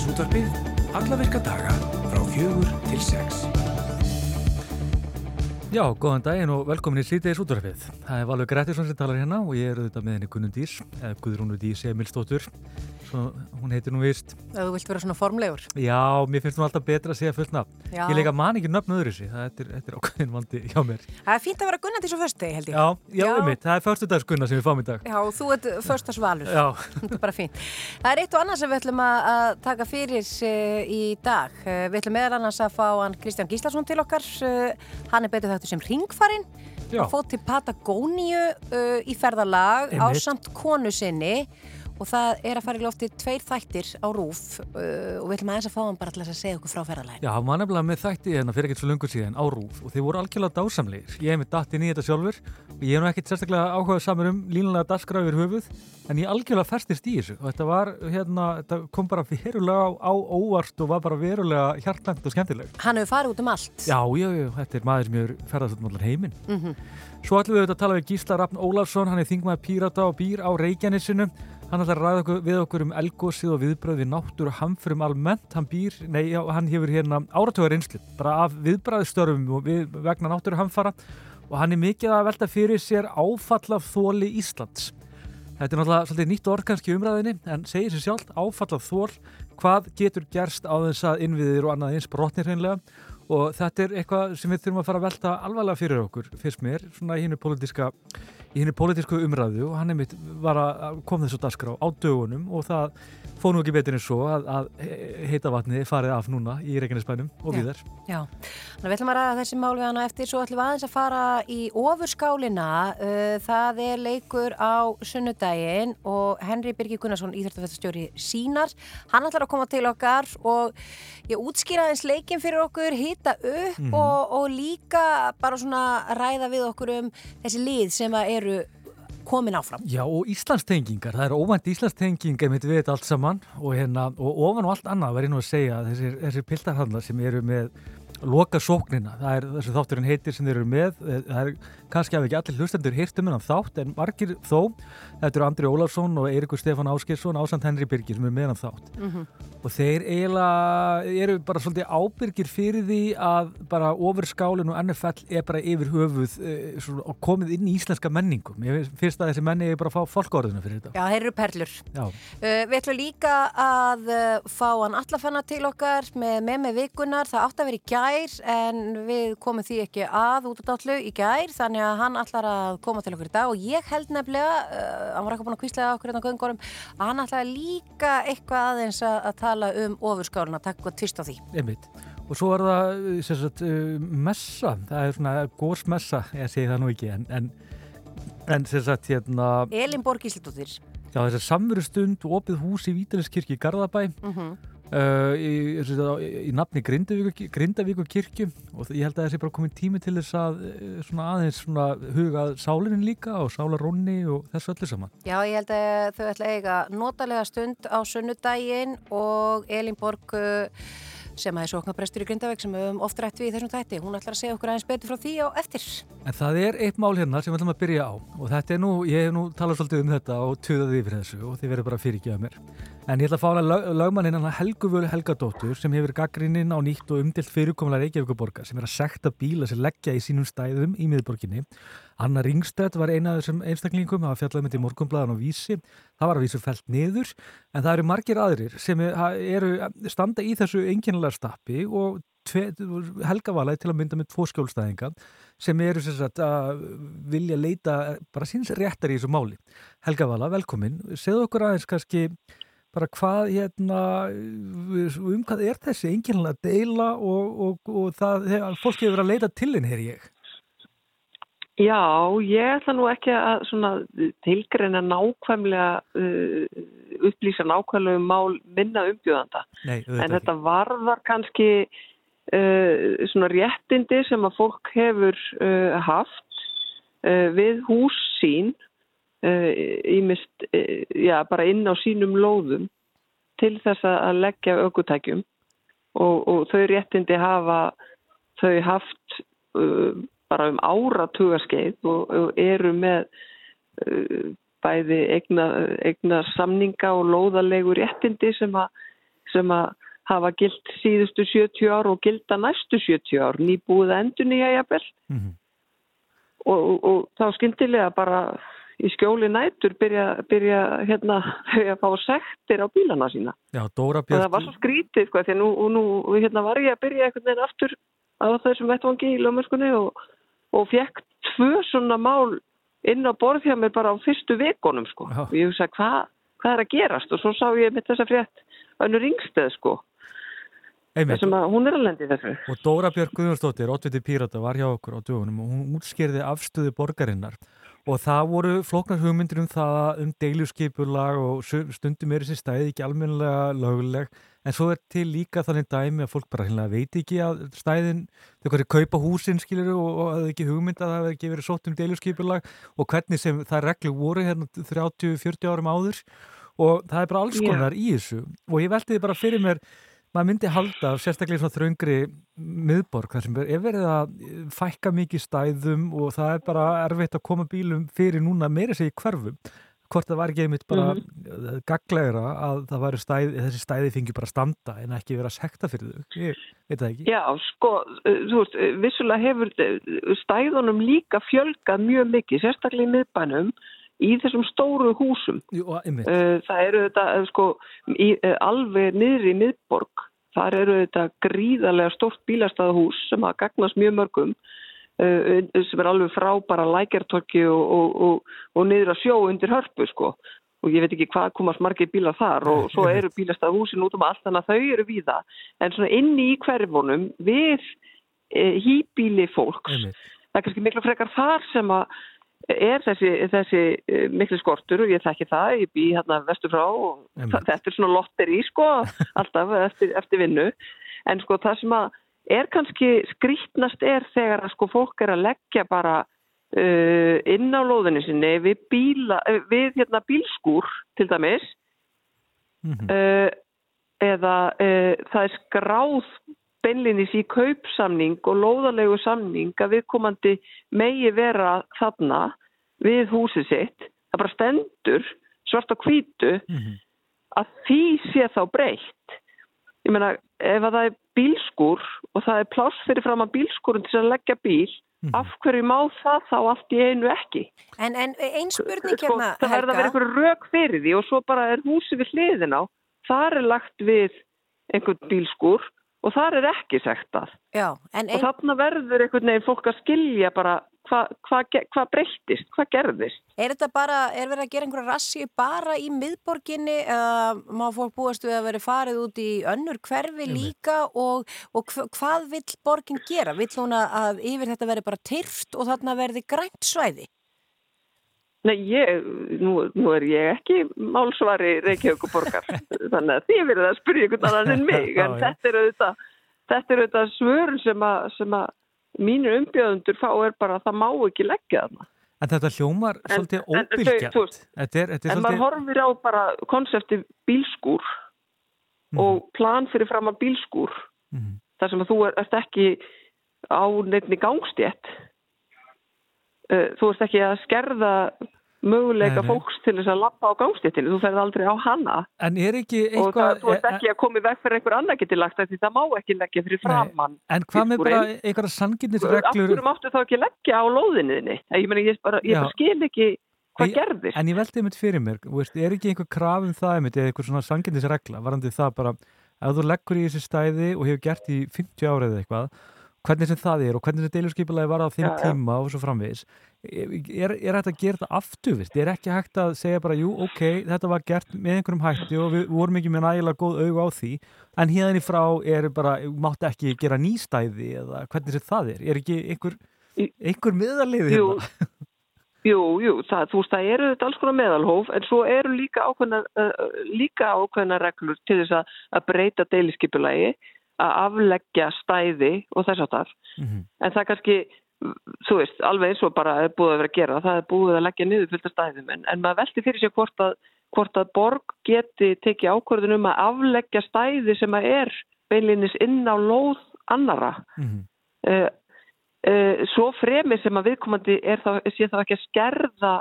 Síðdeis útvarpið, alla virka daga frá fjögur til sex. Já, góðan daginn og velkomin í Síðdeis útvarpið. Það er Valur Grettisson sem talar hérna og ég er auðvitað með henni Gunnum Dís, eða Guðrúnu Dís Emilstóttur. Svo hún heitir nú vist. Þú vilt vera svona formlegur. Já, mér finnst hún alltaf betra að segja fullt nafn. Ég leika man ekki nöfn öðru sig, það er, er ákveðin vandi hjá mér. Það er fínt að vera gunnandi svo föstu, held ég. Já, já, Já. mitt, það er förstudagsgunna sem við fáum í dag. Já, þú ert förstas valur. Já, Þetta er bara fínt. Það er eitt og annað sem við ætlum að að taka fyrir uh, í dag. Uh, við ætlum meðal annars að fá hann Kristján Gíslason til okkar. Uh, hann er betur þáttur sem. Hann fótt til Patagóníu uh, í ferðalag á samt konu sinni og það er að fara í lofti tveir þættir á rúf uh, og við ætlum aðeins að fá hann bara til að segja okkur frá ferðalaginu. já, hann var nefnilega með þætti hérna fyrir ekkert svo lungur síðan á Rúf og þeir voru algjörlega dásamlegir. Ég hef með datt inn í þetta sjálfur og ég hef nú ekkert sérstaklega áhugað samur um línulega dagskrá yfir höfuð en ég algjörlega festist í þessu og þetta var hérna, þetta kom bara verulega á, óvart og var bara verulega hjartnæmt og skemmtileg. Hann hefur farið út um allt. Já, já, þetta er maður sem hefur ferðast út um allar heiminn. Mhm. Svo ætlum við auðvitað að tala við Gísla Rafn Ólafsson, hann er þingmaður Pírata og býr á Reykjanesinu. Hann ætlar að ræða okkur, við okkur um elgósið og viðbröð við náttúru hamförum almennt. Hann býr, nei, já, hann hefur hérna áratögar einslu, bara af viðbræðstörfum og við, vegna náttúru hamfara og hann er mikið að velta fyrir sér áfallaf þóli Íslands. Þetta er náttúrulega svolítið nýtt orð kannski umræðinni en segir sér sjálft áfallaf þól hvað getur gerst á þess að innviðir og annað eins brotnir hreinlega og þetta er eitthvað sem við þurfum að fara að velta alvarlega fyrir okkur, fyrst mér, svona í hennu pólitíska í henni pólitísku umræðu og hann kom þessu dagskrá á dögunum og það fóð nú ekki betur en svo að, að heita vatni farið af núna í Reykjanesbænum og Já. viðar. Já, þannig að við ætlum að ræða þessi mál við hana eftir, svo ætlum við aðeins að fara í ofurskálina, uh, það er leikur á sunnudaginn og Henry Birgir Gunnarsson, íþjóttafættastjóri sínar, hann ætlar að koma til okkar og ég útskýra aðeins leikin fyrir okkur, hita upp Mhm. og, og líka bara svona ræða við okkur um þessi lið sem eru komin áfram. Já og Íslandstengingar, það er óvænt Íslandstenging einmitt við þetta allt saman og, hérna, og ofan og allt annað var ég nú að segja að þessir, þessir piltarhandlar sem eru með loka sóknina, það er þessi þátturinn heitir sem þeir eru með, eh, það er kannski að ekki allir hlustendur hirtum en þátt en margir þó, þetta eru Andri Ólafsson og Eirikur Stefán Áskersson ásand Henry Birgir sem er með hann þátt. Mm og þeir eiginlega eru bara svolítið ábyrgir fyrir því að bara ofur skálinn og NFL er bara yfir höfuð svona, og komið inn í íslenska menningu mér finnst að þessi menni er bara að fá fólkórðuna fyrir þetta. Já, þeir eru perlur. Já, Uh, við ætlum líka að fá hann allafanna til okkar með með með vikunar. Það átti að vera í gær en við komum því ekki að út á dállu í gær þannig að hann ætlar að koma til okkur í dag og ég held nefnilega, uh, hann var eitthvað búin að kvíslega okkur hérna á göngurum, að hann ætlar líka eitthvað aðeins að, að tala um ofurskáluna, takk og tvist á því. einmitt. Og svo er það sem sagt, uh, messa, það er svona górsmessa, ég segi það nú ekki en, en, en sem sagt hérna, Elin Borg Ísildóttir. já þessar samverustund opið hús í Vítalinskirkju í Garðabæ. Mm uh, í, í, í, í nafni Grindavíku, Grindavíku kirkju og ég held að þessi bara komið tími til þess að uh, svona aðeins svona hugað sálinin líka og sálarónni og þessu öllu saman. Já, ég held að þau ætla eiga notalega stund á sunnudaginn og Elin Borg uh, sem að er sóknarprestur í Grindavík sem við höfum oft rætt við í þessum tætti. Hún ætlar að segja okkur aðeins betur frá því á eftir. En það er eitt mál hérna sem við ætlum að byrja á og þetta er nú, ég hef nú talað svolítið um þetta og tuðaði yfir þessu og þið verður bara að fyrirgefa mér. En ég ætla að fá hana lög, lögmanninn hana Helgu Völu Helgadóttur sem hefur gaggrinninn á nýtt og umdilt fyrirkomulega Reykjavíkuborgar sem er að sekta bíla sem leggja í sínum stæðum í miðborginni. Anna Ringstedt var eina af þessum einstaklingum, það var fjallað með til morgunblæðan á vísi, það var að vísu fælt niður, en það eru margir aðrir sem eru standa í þessu einkennilega stappi og tve, Helga valaði til að mynda með tvo skjólstæðinga sem eru sagt að vilja leita bara síns réttar í þessu máli. Helga Vala, velkomin, segðu okkur aðeins kannski bara hvað hérna um hvað er þessi einkennilega deila og, og, og það, fólk hefur verið að leita til henn, heyr ég. Já, ég ætla nú ekki að svona, tilgreina nákvæmlega uh, upplýsa nákvæmlega um mál minna umbjóðanda. Nei, en þetta varðar kannski uh, svona réttindi sem að fólk hefur uh, haft við hús sín ímist já, bara inn á sínum lóðum til þess að leggja aukutækjum og, og þau réttindi hafa þau haft bara um áratugaskeið og, og eru með uh, bæði eigna, eigna samninga og lóðalegu réttindi sem að sem að hafa gilt síðustu 70 ár og gilda næstu 70 ár, nýbúið endun í ægjabell Mm -hmm. og, og, og þá skyndilega bara í skjóli nætur byrja, byrja hérna að fá sektir á bílana sína. Já, Dóra Björk það var svo skrítið, sko, því að nú, nú hérna var ég að byrja einhvern veginn aftur á þessum vettvangi í lögmörskunni og, og fekk tvö svona mál inn á borð hjá mér bara á fyrstu vikonum, sko. Já. Og ég hugsaði, hvað hva er að gerast? Og svo sá ég mitt þessa frétt önnur yngsteð, sko, einmitt, þessum að hún er að lendi þessu. og Dóra Björk Guðjónsdóttir, oddviti Pírata, var hjá okkur á dögunum og hún útskýrði afstöðu borgarinnar og það voru flóknar hugmyndir um það um deiljuskipulag og stundum er þessi stæði ekki almennilega löguleg en svo er til líka þannig dæmi að fólk bara veit ekki að stæðin þau hverju kaupa húsin skilur og, að ekki hugmynd að það hefur ekki verið sótt um deiljuskipulag og hvernig sem það reglu voru hérna 30-40 árum áður. Og það er bara alls konar í þessu. Og ég velti því bara fyrir mér maður myndi halda, sérstaklega í svona þröngri miðborg, þar sem er er verið að fækka mikið stæðum og það er bara erfitt að koma bílum fyrir núna meira sig í hverfum. Hvort það var ekki einmitt bara mm Mhm. gaglegra að það væri stæð, þessi stæði fengi bara standa en ekki vera sekta fyrir þau? Ég veit það ekki. Já, sko, uh, þú veist, uh, vissulega hefur uh, stæðunum líka fjölgað mjög mikið, sérstaklega í miðbænum, í þessum stóru húsum. Jú, Uh, Það eru þetta, uh, sko, í, uh, alveg niðri í miðborg, þar eru þetta gríðarlega stórt bílastæðahús sem að gagnast mjög mörgum, sem er alveg frá bara lækertorki og, og, og, og niður að sjó undir hörpu, sko. Og ég veit ekki hvað komast margir bílar þar og svo eru bílastæðahúsin út um allt þannig að þau eru víða. En svona inni í hverfunum við e, hýbíli fólks, einmitt það er kannski miklu frekar þar sem að er þessi, þessi eh, miklu skortur og ég þekki það, ég bý hérna vestur frá og það, þetta er svona lotteri sko, alltaf eftir, eftir vinnu. En sko það sem að er kannski skrítnast er þegar að sko fólk er að leggja bara uh, inn á lóðinu sinni við, bíla, eh, við hérna bílskúr til dæmis mm uh, eða uh, það er skráð beinlinis í kaupsamning og lóðalegu samning að viðkomandi megi vera þarna við húsið sitt. Það bara stendur svart á hvítu -hmm. að því sé þá breytt. Ég meina, ef að það er bílskúr og það er pláss fyrir fram að bílskúrun til að leggja bíl, Mhm. af hverju má það þá allt í einu ekki? En, en ein spurning Sko, hérna, það verða að vera einhver rök fyrir því og svo bara er húsi við hliðin á þar er lagt við einhvern bílskúr og þar er ekki sektað Já, en og ein, þarna verður einhvern veginn fólk að skilja bara hvað hva, hva, hva breyttist, hvað gerðist er þetta bara, er verið að gera einhverja rassi bara í miðborginni eða má fólk búast við að veri farið út í önnur hverfi líka og, og hva- hvað vill borgin gera? Vill hún að- að yfir þetta veri bara tyrft og þarna verði grænt svæði? Nei, ég, nú, nú er ég ekki málsvari Reykjavíkuborgar þannig að þið verður að spyrja einhvern annan en mig en Já, þetta er auðvitað þetta er auðvitað svör sem að, sem að mínir umbjöðundur fá er bara að það má ekki leggja þarna En þetta hljómar En- svolítið en þú veist, Þetta er, þetta er En maður svolítið horfir á bara konsepti bílskúr Mhm. og plan fyrir fram að bílskúr Mhm. þar sem að þú er, ert ekki á nefni gangstétt. Uh, Þú ert ekki að skerða möguleika Nei, nei. fólks til þess að lappa á gangstéttinu. Þú ferð aldrei á hana En er ekki og það, eitthvað þú ert ekki að koma í veg fyrir einhver annar geti lagt því það má ekki leggja fyrir framann. En hvað með bara einhverja sanginnisreglur hverju máttu þá ekki leggja á lóðinniðinni? Ég, ég, ég bara skil ekki hvað gerðist. En ég veldi einmitt fyrir mér, veist, er ekki einhver kraf um það einmitt, eða einhver svona sanginnisregla, varandi það bara, ef þú leggur í þessi stæði og hefur gert í 50 árið eitthvað, hvernig sem það er og hvernig sem deilurskipulagi var á já. tíma og svo framvegis, er, er hægt að gera þetta afturvist? Er ekki hægt að segja bara, jú, ok, þetta var gert með einhverjum hætti og við vorum ekki með nægilega góð augu á því, en hérna í frá er bara, mátt ekki gera nýstæði eða hvernig sem það er? Er ekki einhver, einhver miðarlið hérna? jú, jú, það, þú veist, það eru þetta alls konar meðalhóf en svo eru líka ákveðna, uh, líka ákveðna reglur til þess að, að breyta deiliskipulagi, að afleggja stæði og þess að þar. Mhm. En það kannski, þú veist, alveg eins og bara er búið að vera að gera, það er búið að leggja niður fullt af stæðum en, en maður velti fyrir sér hvort að, hvort að borg geti tekið ákvörðun um að afleggja stæði sem að er beinlinis inn á lóð annara. Mhm. uh, uh, svo fremið sem að viðkomandi er þá, sé þá ekki að skerða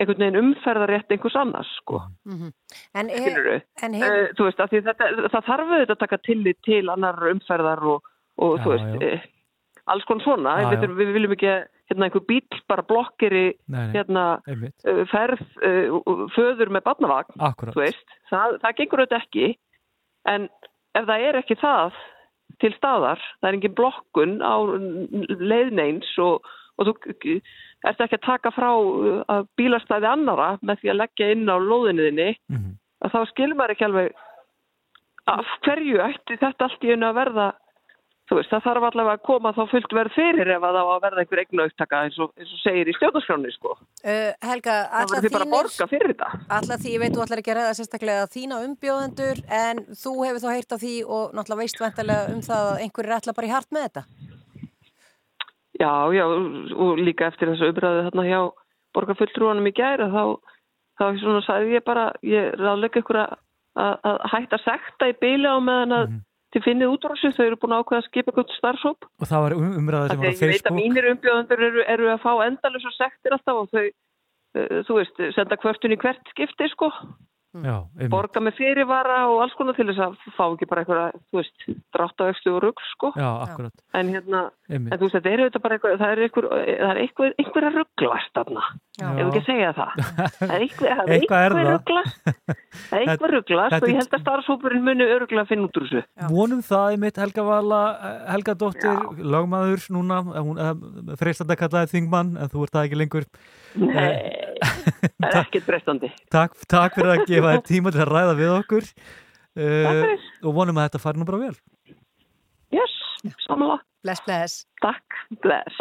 einhvern veginn umferðarétt einhvers annars, sko. Mhm. En, he, Skilurðu? en Uh, þú veist, þetta, það þarf auðvitað að taka tillit til annar umferðar og, og Já, þú veist, eh, alls konar svona. Já, við, við viljum ekki, hérna, einhver bíl bara blokkir í, hérna, uh, ferð föður með barnavagn, það, það gengur auðvitað ekki, en ef það er ekki það til staðar, það er engin blokkun á leiðneins og, og þú ert ekki að taka frá uh, að bílastæði annara með því að leggja inn á lóðinniðinni, Mhm. að þá skilur maður ekki alveg af hverju ætti þetta allt í einu að verða þú veist, það þarf allavega að koma þá fullt verð fyrir ef að það á að verða einhver eignu auktaka eins, og- eins og segir í stjórnarskráni sko. uh, Helga, það alla verður því bara að borga fyrir þetta Alla því, ég veit, þú ætlar ekki að ræða sérstaklega þína umbjóðendur en þú hefur þá heyrt á því og náttúrulega veist vantarlega um það að einhverjir ætla bara í hart með þetta. Já, já, og líka eftir þessu umræðu þarna hjá borgarfulltrúanum í gæra þá, þá svona sagði ég bara, ég ráðleika ykkur að, að hætta sekta í bíli á meðan að Mhm. þið finnið út úr þessu, þau eru búin að ákveða að skipa eitthvað starfsóp. Og það var um- umræða sem var á Þegar ég veit að Facebook. mínir umbjóðendur eru, eru að fá endalus og sektir alltaf og þau, uh, þú veist, senda kvörtun í hvert skipti, sko. Já. Borga með fyrirvara og alls konar til þess að fá ekki bara eitthvað, þú veist, drátt á efstu og rugg, sko. Já, akkurat. En hérna, en þú veist, þetta er auðvitað bara eitthvað, það er eitthvað, það er eitthvað, eitthvað að rugglast. Já. Ef ekki að segja það. Það er eitthvað, það Eitthvað er eitthvað það. rugglast. Það er eitthvað rugglast og ég held að starfshópurinn muni öruglega að finna út úr þessu. Já. Vonum það einmitt Helga Vala, eh, Helga Dóttir, lagmaður núna, eh, hún freistandi að kallaði þingmann, en þú ert það ekki lengur. Nei, það er ekkert breystandi. Takk, takk fyrir að gefa þér tíma til að ræða við okkur uh, og vonum að þetta fari nú bara vel. Yes, samanlega. Bless, bless. Takk, bless.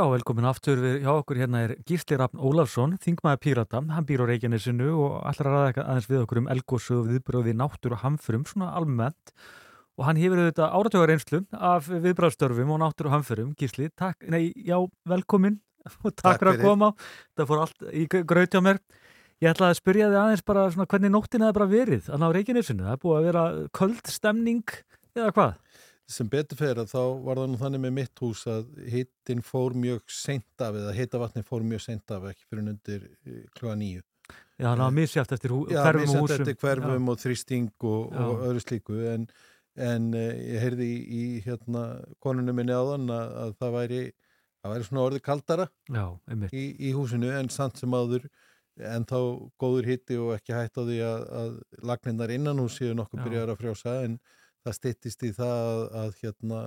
Já, velkomin aftur við, hjá okkur hérna er Gísli Rafn Ólafsson, þingmaður Pírata, hann býr á Reykjanesinu og allar að ræða aðeins við okkur um elgósu og viðbröði náttúru og hamförum, svona almennt. Og hann hefur auðvitað áratögar einslu af viðbröðstörfum og náttúru og hamförum, Gísli, takk, nei, já, velkomin. Og takk, fyrir að koma, það fór allt í gröð hjá mér. Ég ætla að spyrja þig aðeins bara svona hvernig nóttin hefði bara verið að ná Reykjanesinu. Það sem betur fyrir að þá var það nú þannig með mitt hús að hittin fór mjög seint af eða hitavatni fór mjög seint af ekki fyrir undir klúa nýju. Já, það var misjátt eftir Já, hverfum og misjafnt húsum. eftir hverfum og þrýsting og, Já. og öðru slíku en, en uh, ég heyrði í, í hérna konunum minni áðan að, að það væri það væri svona orðið kaldara Já, í, í húsinu en samt sem áður en þá góður hitti og ekki hætt á því að, að lagninnar innan hús séu nokkuð Já. byrjar að frjósa en það styttist í það að, að hérna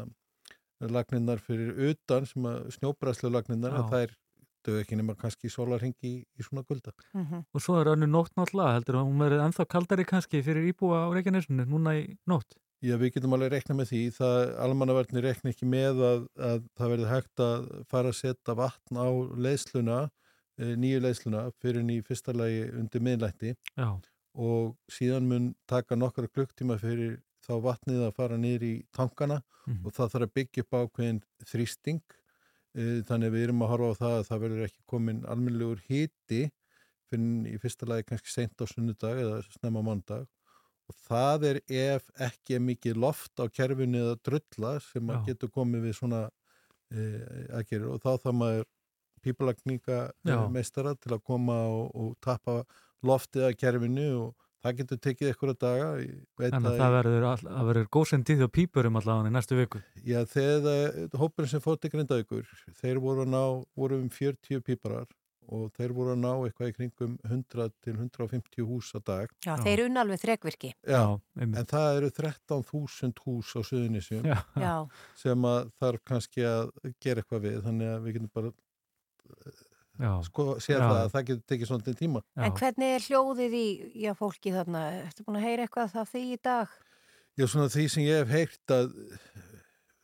lagninnar fyrir utan sem að snjóbræslu lagninnar að þær dög ekki nema kannski sólarhingi í, í svona gulda. Mhm. Og svo er önnu nótt náttúrulega, heldur að hún verið ennþá kaldari kannski fyrir íbúa á Reykjanesinu núna í nótt. Já, við getum alveg rekna með því. Það almannavarnir rekna ekki með að, að það verði hægt að fara að setja vatn á leiðsluna, eh, nýju leiðsluna fyrir í fyrsta lagi undir miðlætti Já, og síðan mun taka nokkra klukktíma fyrir þá vatnið að fara niður í tankana Mhm. og það þarf að byggja upp ákveðin þrýsting Eh, þannig að við erum að horfa á það að það verður ekki komin almennilegur hiti fyrir í fyrsta lagi kannski seint á sunnudag eða snemma mándag og það er ef ekki er mikið loft á kerfinu eða drulla sem að getur komið við svona e, aðgerður og þá það maður pípalagninga meistara til að koma og, og tappa loftið að kerfinu og það getur tekið einhverja daga þannig að að- það verður, verður góðsendið og pípurum allavega í næstu viku. Já, þegar hópurinn sem fótt í Grindavíkur, þeir voru að ná, voru um 40 píparar og þeir voru að ná eitthvað í kringum 100 til 150 hús á dag. Já, Já. þeir unna alveg þrekvirki. Já, en það eru 13.000 hús á Já, sem að þarf kannski að gera eitthvað við, þannig að við getum bara sko, séð Já. það að það getur tekið svolítið tíma. já. en hvernig er hljóðið í já, fólki þarna? Ertu búin að heyra eitthvað það því í dag? Já, svona því sem ég hef heyrt að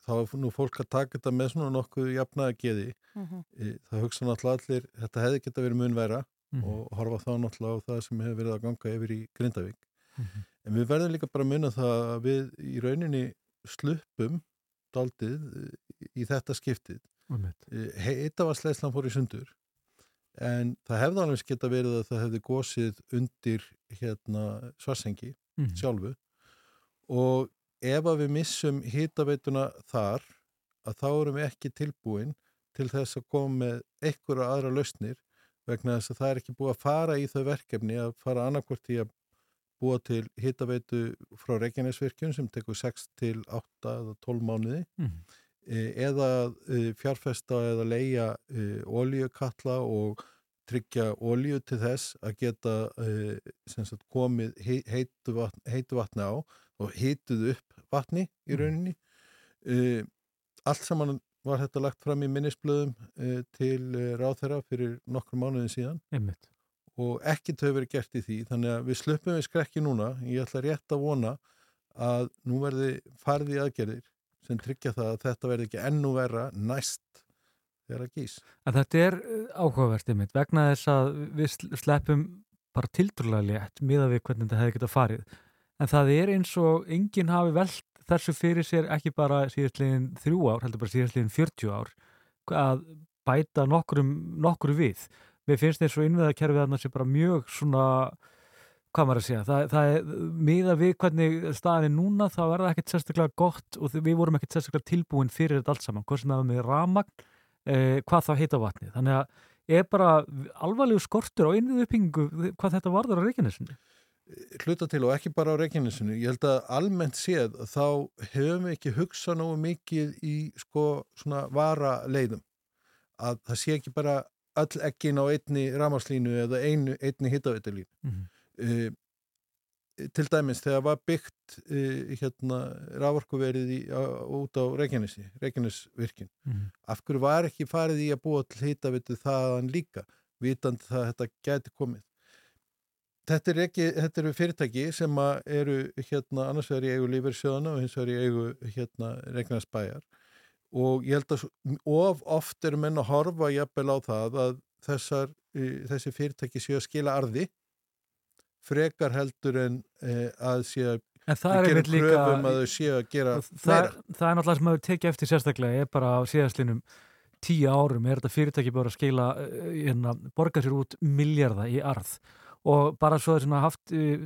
þá er nú fólk að taka þetta með svona nokkuð jafnaða geði. Mhm. Það hugsa náttúrulega allir, þetta hefði geta verið mun væra Mhm. og horfa þá náttúrulega á það sem hefur verið að ganga yfir í Grindavík. Mhm. En við verðum líka bara að munna það að við í rauninni sluppum daldið í þetta skiptið. Einmitt. Heitavarsleislan fór í sundur en það hefði alveg geta verið að það hefði gósið undir hérna svarsengi Mhm. sjálfu og ef að við missum hitaveituna þar að þá erum við ekki tilbúin til þess að koma með einhverja aðra lausnir vegna þess að það er ekki búið að fara í þau verkefni að fara annarkvort í að búa til hitaveitu frá Reykjanesvirkjun sem tekur 6 til 8 eða 12 mánuði Mhm. eh, eða eh, fjárfesta eða leia oljukalla og tryggja olju til þess að geta sagt, komið hei- heitu vatni, heitu vatni á og hituð upp vatni í Mhm. rauninni uh, allt saman var þetta lagt fram í minnisblöðum til ráðherra fyrir nokkru mánuðin síðan Einmitt. og ekkert hefur verið gert í því þannig að við sluppum við skrekki núna ég ætla rétt að vona að nú verði farið í aðgerðir sem tryggja það að þetta verði ekki ennú verra næst þegar að gís En þetta er uh, áhugavert einmitt vegna þess að við sl- sleppum bara tildurlega létt miða við hvernig þetta hefði getað farið. En það er eins og enginn hafi velt þessu fyrir sér ekki bara síðastliðin þrjú ár, heldur bara síðastliðin 40 ár að bæta nokkru við. Mér finnst eins og innviðakerfið þarna sé bara mjög svona hvað maður að segja, það, það er miða við hvernig staðan er núna þá er það ekkert sérstaklega gott og við vorum ekkert sérstaklega tilbúin fyrir þetta allt saman, hvað sem það var með ramagn eh, hvað þá heita vatni þannig að er bara alvarlegu skortur á innviðu uppbyggingu hvað þetta varður á Reykjanesinu? Hluta til og ekki bara á Reykjanesinu. Ég held að almennt séð þá höfum við ekki hugsað nógu mikið í sko svona vara leiðum að það sé ekki bara öll ekkin á einni ramaslínu eða einu, einni hittavitalínu mm -hmm. Uh, til dæmis þegar var byggt uh, hérna raforkuverið í, á, út á Reykjanesi, Reykjanesvirkjun. Mhm. af hverju var ekki farið í að búa til hittavitu þaðan líka vitandi það að þetta gæti komið? Þetta, er eru fyrirtæki sem eru hérna annars vegar í eigu lífeyrissjóðana og hins vegar í eigu hérna Reykjanesbæjar. Og ég held að of oft eru menn að horfa jafnvel á það að þessar, eh, þessi fyrirtæki séu að skila arði frekar heldur en eh, að séu að er líka kröfum að þau séu að gera það, það er náttúrulega sem maður tekið eftir sérstaklega er bara á síðastlinum tíu árum er þetta fyrirtæki bara að skila uh, hérna, borga sér út miljarda í arð og bara svo er svona haft uh,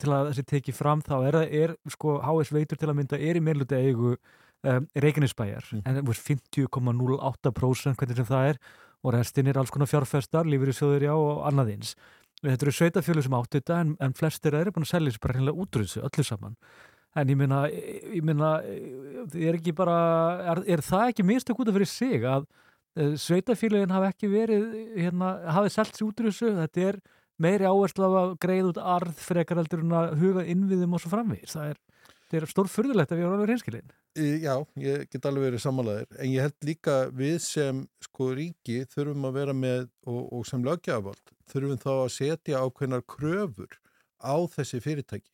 til að þessi tekið fram þá er, er sko HS veitur til að mynda er í meirluta eigu um, Reykjanesbæjar Mm. en það er 50,08% hvernig sem það er og restin er alls konar fjárfestar, lífyrirsjóður já og annað eins. Þetta eru sveitafjölu sem áttu þetta en, en flestir eru búin að selja þessu bara hreinlega út úr þessu, öllu saman. En ég meina, ég meina, er bara, er, er það ekki mistök út af fyrir sig að sveitafélagin hafi ekki verið, hérna, hafi selt sér út úr þessu, þetta er meiri áherslu af að greið út arð frekar heldur en að huga innviðum og svo framvegis. Það er, það er stór furðulegt að við erum alveg reynskilin. Í- Já, ég get alveg verið sammálaðir en ég held líka við sem sko ríki þurfum að vera með og, og sem lögjafald þurfum þá að setja ákveðnar kröfur á þessi fyrirtæki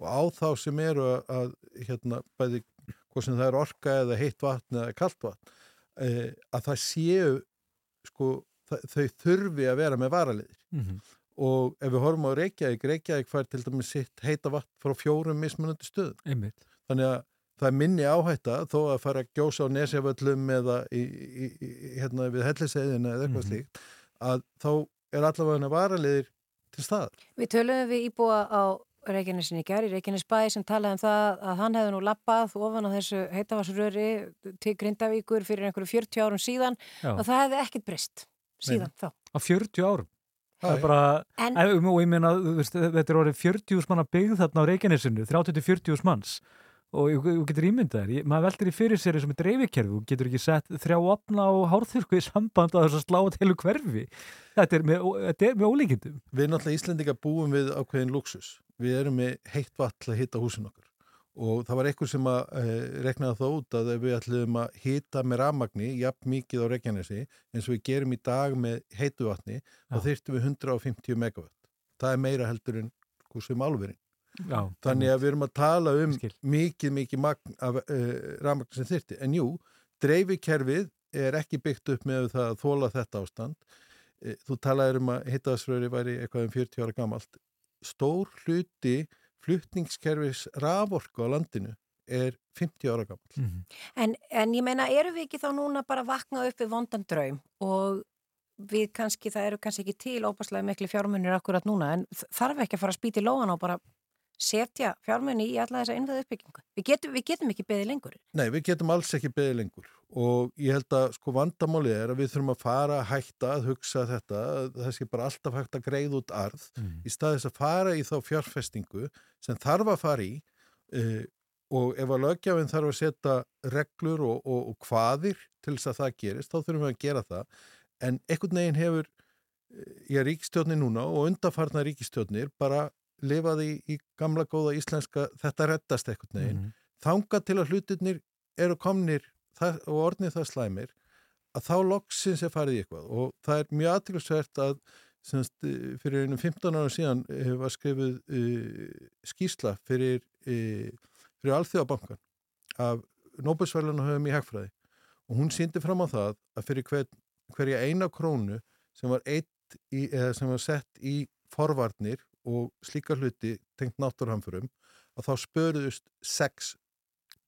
og á þá sem eru að, að hérna, bæði hvað sem það er orka eða heitt vatn eða kalt vatn eh, að það séu sko, það, þau þurfi að vera með varaliðir Mm -hmm. Og ef við horfum á Reykjavík, Reykjavík fær til dæmis sitt heita vatn frá fjórum mismunandi stöðum Einmitt. þannig að það er minni áhætta þó að fara að gjósa á nesjaföllum eða í, í, í, hérna við helliseiðina eða eitthvað Mhm. slíkt að þá er allavega varaliðir til staðar. Við töluðum við íbúa á Reykjanesin í gær, í Reykjanesbæ sem talaði um það að hann hefði nú lappað ofan á þessu heitavarsröri til Grindavíkur fyrir einhverju 40 árum síðan Já. og það hefði ekkit breyst síðan þá. Á 40 árum. Það er bara, En En, og ég meina, þú veist, þetta er orðið 40 manna byggð þarna á Reykjanesinu, 30-40 manns og þú getur ímyndað þér, maður veldur í fyrir sér sem er dreifikerfi, þú getur ekki sett þrjá opna og hárþurku í samband að þess að slá að heilu hverfi. Þetta er með, þetta er með ólíkindum. Við náttúrulega Íslendinga búum við ákveðin luxus. Við erum með heitt vatn til að hita húsin okkar og það var einhver sem að e, reknaði það út að ef við ætlum að hita með rafmagni, jafn mikið á Reykjanesi eins og við gerum í dag með heitu vatni, þá Já. þyrftum við 150 megawatt. Það er meira heldur en sem álverinn. Já, Þannig að við erum að tala um skil. mikið, mikið magn af uh, rafmagn sem þyrti. En jú, dreifikerfið er ekki byggt upp með það að þóla þetta ástand. Eh, Þú talaðir um að hittaðsröri væri eitthvað um 40 ára gamalt. Stór hluti flutningskerfis raforku á landinu er 50 ára gamalt. Mhm. En, en ég meina, eru við ekki þá núna bara að vakna upp við vondan draum og við kannski, það eru kannski ekki til óbærslega miklu fjármunir akkurat núna en þarf ekki að fara að spýta í lóðan og bara setja fjármunni í alla þessa innveðu uppbyggingu. Við getum, við getum ekki beðið lengur. Nei, við getum alls ekki beðið lengur og ég held að sko vandamálið er að við þurfum að fara að hætta að hugsa þetta, sé bara alltaf hægt að greiða út arð Mhm. í stað þess að fara í þá fjárfestingu sem þarf að fara í uh, og ef að lögjafinn þarf að setja reglur og, og, og hvaðir til þess að það gerist, þá þurfum við að gera það en einhvern veginn hefur ég ríkistjórnir núna og undarfarna ríkistjórnir bara lifaði í gamla góða íslenska þetta reddast einhvern veginn Mhm. þanga til að hlutirnir eru komnir það, og orðnið það slæmir að þá loksins er farið í eitthvað. Og það er mjög aðtilsvert að semst, eh, fyrir einum 15 ára síðan eh, var skrifuð uh, skýsla fyrir, uh, fyrir Alþjóðabankan af Nóbelsverðluna höfum í hegfræði og hún síndi fram á það að fyrir hver, hverja eina krónu sem var, eitt í, sem var sett í forvarnir og slíka hluti tengt náttúrhamförum að þá spöruðust 6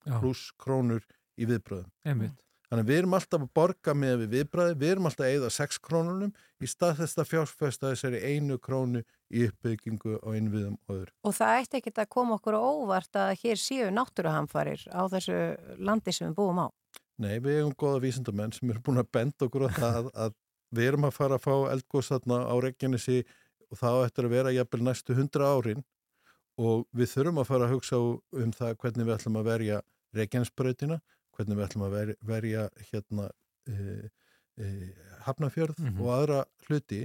Já, pluss krónur í viðbröðum. einmitt. Þannig að við erum alltaf að borga með við viðbröði, við erum alltaf að eigða 6 krónunum í stað þess að fjárfesta þessari einu krónu í uppbyggingu á innviðum og öðru. Og það ætti ekki að koma okkur á óvart að hér séu náttúruhamfarir á þessu landi sem við búum á. Nei, við eigum góða vísindamenn sem eru búin að benda okkur á það að við erum að fara að fá eldgóðs þarna á Reykjanesi og það á eftir að vera jafnvel næstu 100 árin og við þurfum að fara að hugsa um það hvernig við ætlum að verja Reykjanesbrautina, hvernig við ætlum að ver, verja hérna e, e, Hafnafjörð Mhm. og aðra hluti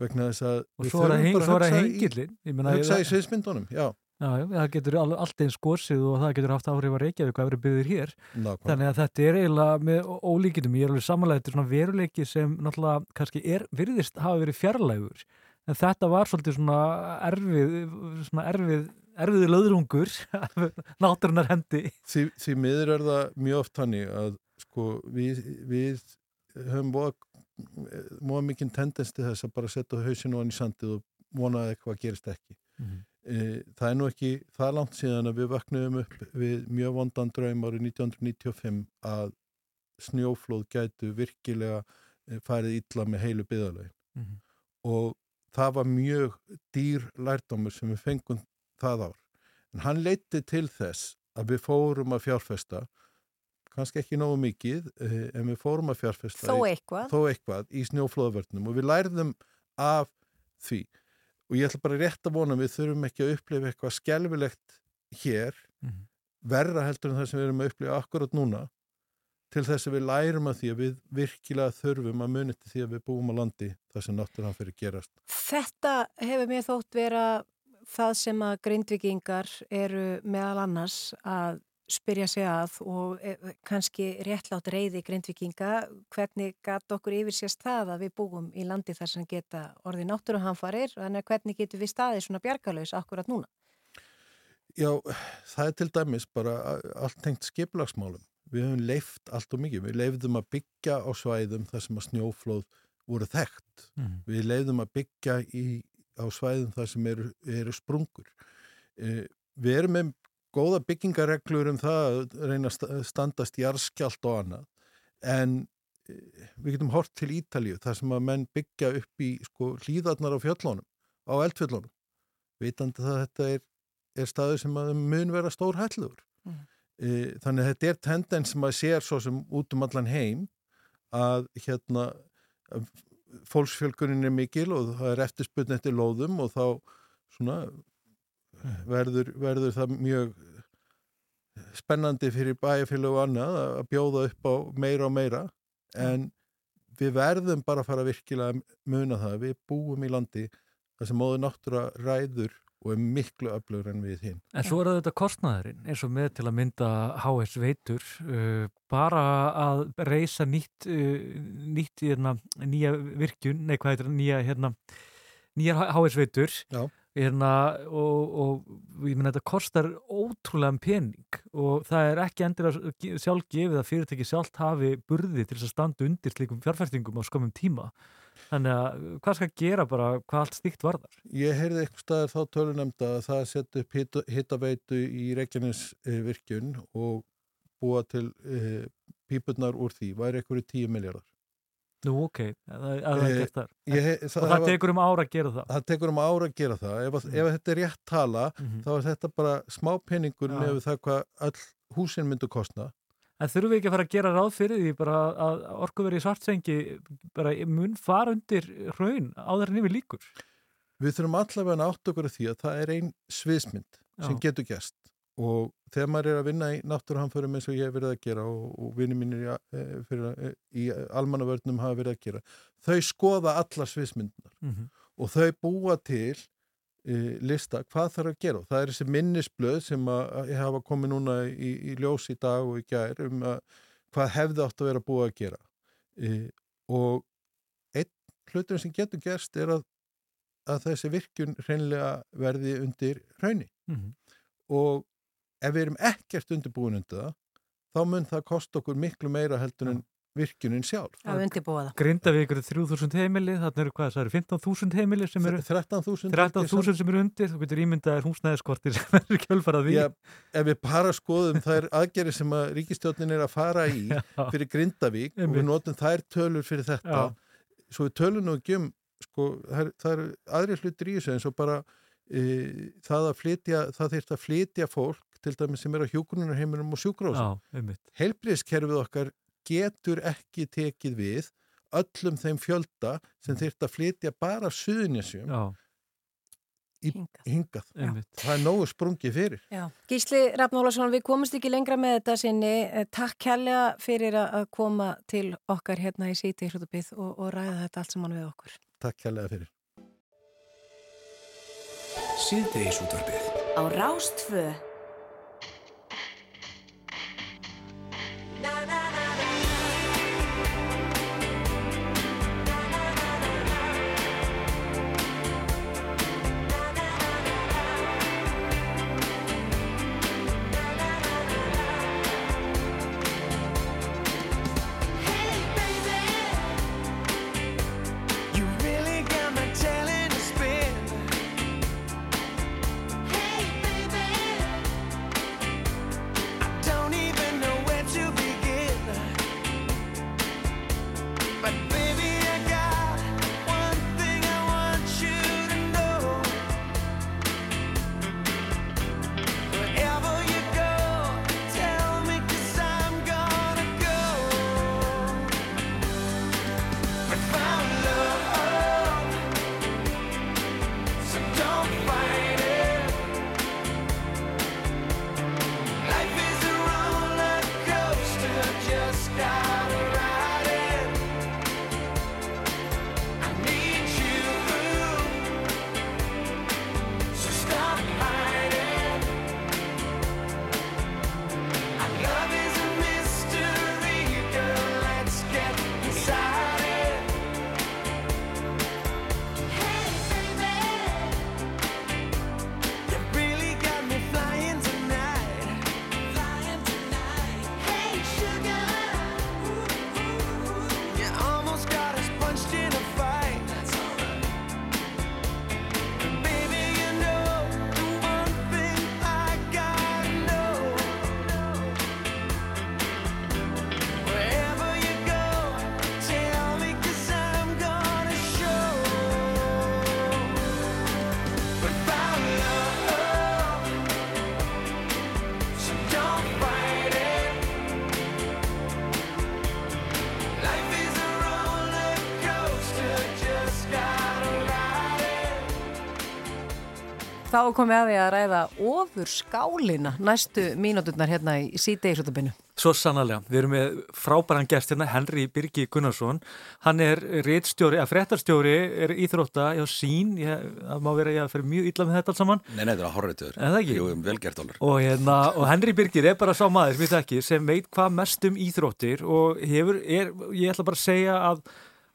vegna þess að Og svo er það hengilin. Hugsa í sviðsmyndunum, já, Já, já, það getur al- allt eins gósið og það getur haft áhrif að Reykjavík að vera byggðir hér. nákvæm. Þannig að þetta er eiginlega með ó- ólíkindum. Ég er alveg samanlega, þetta er svona veruleiki sem náttúrulega kannski er, virðist hafa verið fjarlægur. En þetta var svolítið svona erfið, svona erfið, erfiði löðrungur, náttúrunar hendi. því, því miður er það mjög oft hannig að sko við, við höfum móða mikið tendens til þess að bara setja hausinu hann í sandið og vona að eitthvað gerist ekki. E, það er nú ekki það langt síðan að við vaknaðum upp við mjög vondan draum árið 1995 að snjóflóð gætu virkilega eh, farið illa með heilu byðalögin Mhm. og það var mjög dýr lærdómur sem við fengum það ár. En hann leiti til þess að við fórum að fjárfesta, kannski ekki nógu mikið, eh, en við fórum að fjárfesta Þó í- eitthvað. þó eitthvað í snjóflóðavörnum og við lærðum af því. Og ég ætla bara rétt að vona að við þurfum ekki að upplifa eitthvað skelfilegt hér, Mhm. verra heldur en það sem við erum að upplifa akkurat núna, til þess að við lærum að því að við virkilega þurfum að muni til því að við búum á landi þar sem náttúrulega fyrir gerast. Þetta hefur mér þótt vera það sem að grindvikingar eru meðal annars að spyrja sig að og eh, kannski réttlátt reyði grindvikinga hvernig gat okkur yfir sérst það að við búum í landi þar sem geta orðið náttúruhamfarir þannig að hvernig getum við staðið svona bjargalauðs akkurat núna? Já, það er til dæmis bara allt tengt skiplagsmálum. Við höfum leift allt og mikið. Við leifðum að byggja á svæðum þar sem að snjóflóð voru þekkt. Mhm. Við leifðum að byggja í, á svæðum þar sem eru, eru sprungur. Eh, við erum með góða byggingareglur um það að reyna að sta- standast jarðskjalt og annað. En eh, við getum hort til Ítalíu þar sem að menn byggja upp í sko, hlýðarnar á fjöllónum, á eldfjöllónum. Vitandi það að þetta er, er staður sem mun vera stór hætluður. Mhm. E, þannig að þetta er tendens sem að sér svo sem út um allan heim að hérna að fólksfjölkunin er mikil og það er eftirspunni eftir lóðum og þá svona verður, verður það mjög spennandi fyrir bæjarfélag og annað að bjóða upp á meira og meira. En við verðum bara að fara virkilega að muna það við búum í landi þar sem móður náttúra ræður og er miklu öflugur en við hinn. En svo er þetta kostnaðurinn, eins og með til að mynda HS veitur, uh, bara að reysa nýtt, uh, nýtt hérna, nýja virkjun, nei hvað heitir það, nýja, hérna, nýja HS veitur, Já. hérna, og, og ég menn þetta kostar ótrúlega pening og það er ekki endilega sjálf gefið að fyrirtæki sjálft hafi burði til þess að standa undir slikum fjárfæstingum á skömmum tíma. Þannig að hvað skal gera bara hvað allt stíkt varðar? Ég heyrði eitthvað staðar þá tölunemnda að það setja upp hitaveitu í Reykjanes eh, virkjun og búa til eh, pípurnar úr því, væri eitthvað í 10 miljardar. Nú, ok, að það að það er Eh, gert þar. Ég, he- Og það tekur um ára að gera það. það tekur um ára að gera það. Ef, Mm. ef þetta er rétt tala, Mhm. þá er þetta bara smá peningur Já. með það hvað öll húsin myndu kostna. En þurfum við ekki að fara að gera ráð fyrir því bara að orkuveri í svartsengi bara mun fara undir raun áður en yfir líkur? Við þurfum allavega að átt okkur af því að það er ein sviðsmynd sem Já. getur gæst og þegar maður er að vinna í náttúruhamförum eins og ég hef verið að gera og, og vinni mínir í, e, í almannavörnum hafa verið að gera, þau skoða allar sviðsmyndunar Mm -hmm. og þau búa til lista hvað þarf að gera? Og það er þessi minnisblöð sem að, hafa komið núna í, í ljós í dag og í gær um að hvað hefði átt að vera búið að gera. E, og einn hlutur sem getur gerst er að, að þessi virkun hreinlega verði undir hrauni. Mhm. og ef við erum ekkert undirbúin undir það þá mun það kosta okkur miklu meira heldur en virkunin sjálf Að undirbúa það. Grinda við ykkur 3000 heimili, þarna eru hvað, það eru 15.000 heimili sem eru 13.000 13.000 sem eru undir, þú getur ímyndaðir húsnæðiskortir sem eru kjölfarað því. Já, ef við bara skoðum þær aðgerið sem að ríkistjórnin er að fara í fyrir Grindavík og við notum þær tölur fyrir þetta Já. svo við tölum nú ekki um sko, það, það eru aðri hlutir í þessu eins og bara e, það að flytja það þyrft að flytja fólk til dæmis sem er á hjúgrunarheiminum og sjúkrósum Já, einmitt. heilbriðskerfið okkar getur ekki tekið við öllum þeim fjölda sem þyrft að flytja bara suðunisjum Hingað. hingað. Það er nógu sprungið fyrir. Já. Gísli Rafnólasson, við komumst ekki lengra með þetta sinni. Eh, Takk kærlega fyrir að að koma til okkar hérna í síti í hlutupið og, og ræða þetta allt saman við okkur. Takk kærlega fyrir. Síðdegisútvarpið á Rástfö þá er komið að því að ræða ofur skálina næstu mínúturnar hérna í síðdegisútabinu. Svo sannarlega, við erum með frábæran gestina Henry Birgi Gunnarsson hann er réttstjóri, að fréttarstjóri er íþrótta hjá sín ég, það má vera ég að fyrir mjög illa með þetta alls saman Nei, nei, það er horriður. Er það ekki? Jú, velgert Ólfur. og, hérna, og Henry Birgir er bara sá maður sem, ég þekki, sem veit hvað mest um íþróttir og hefur, er, ég ætla bara að segja að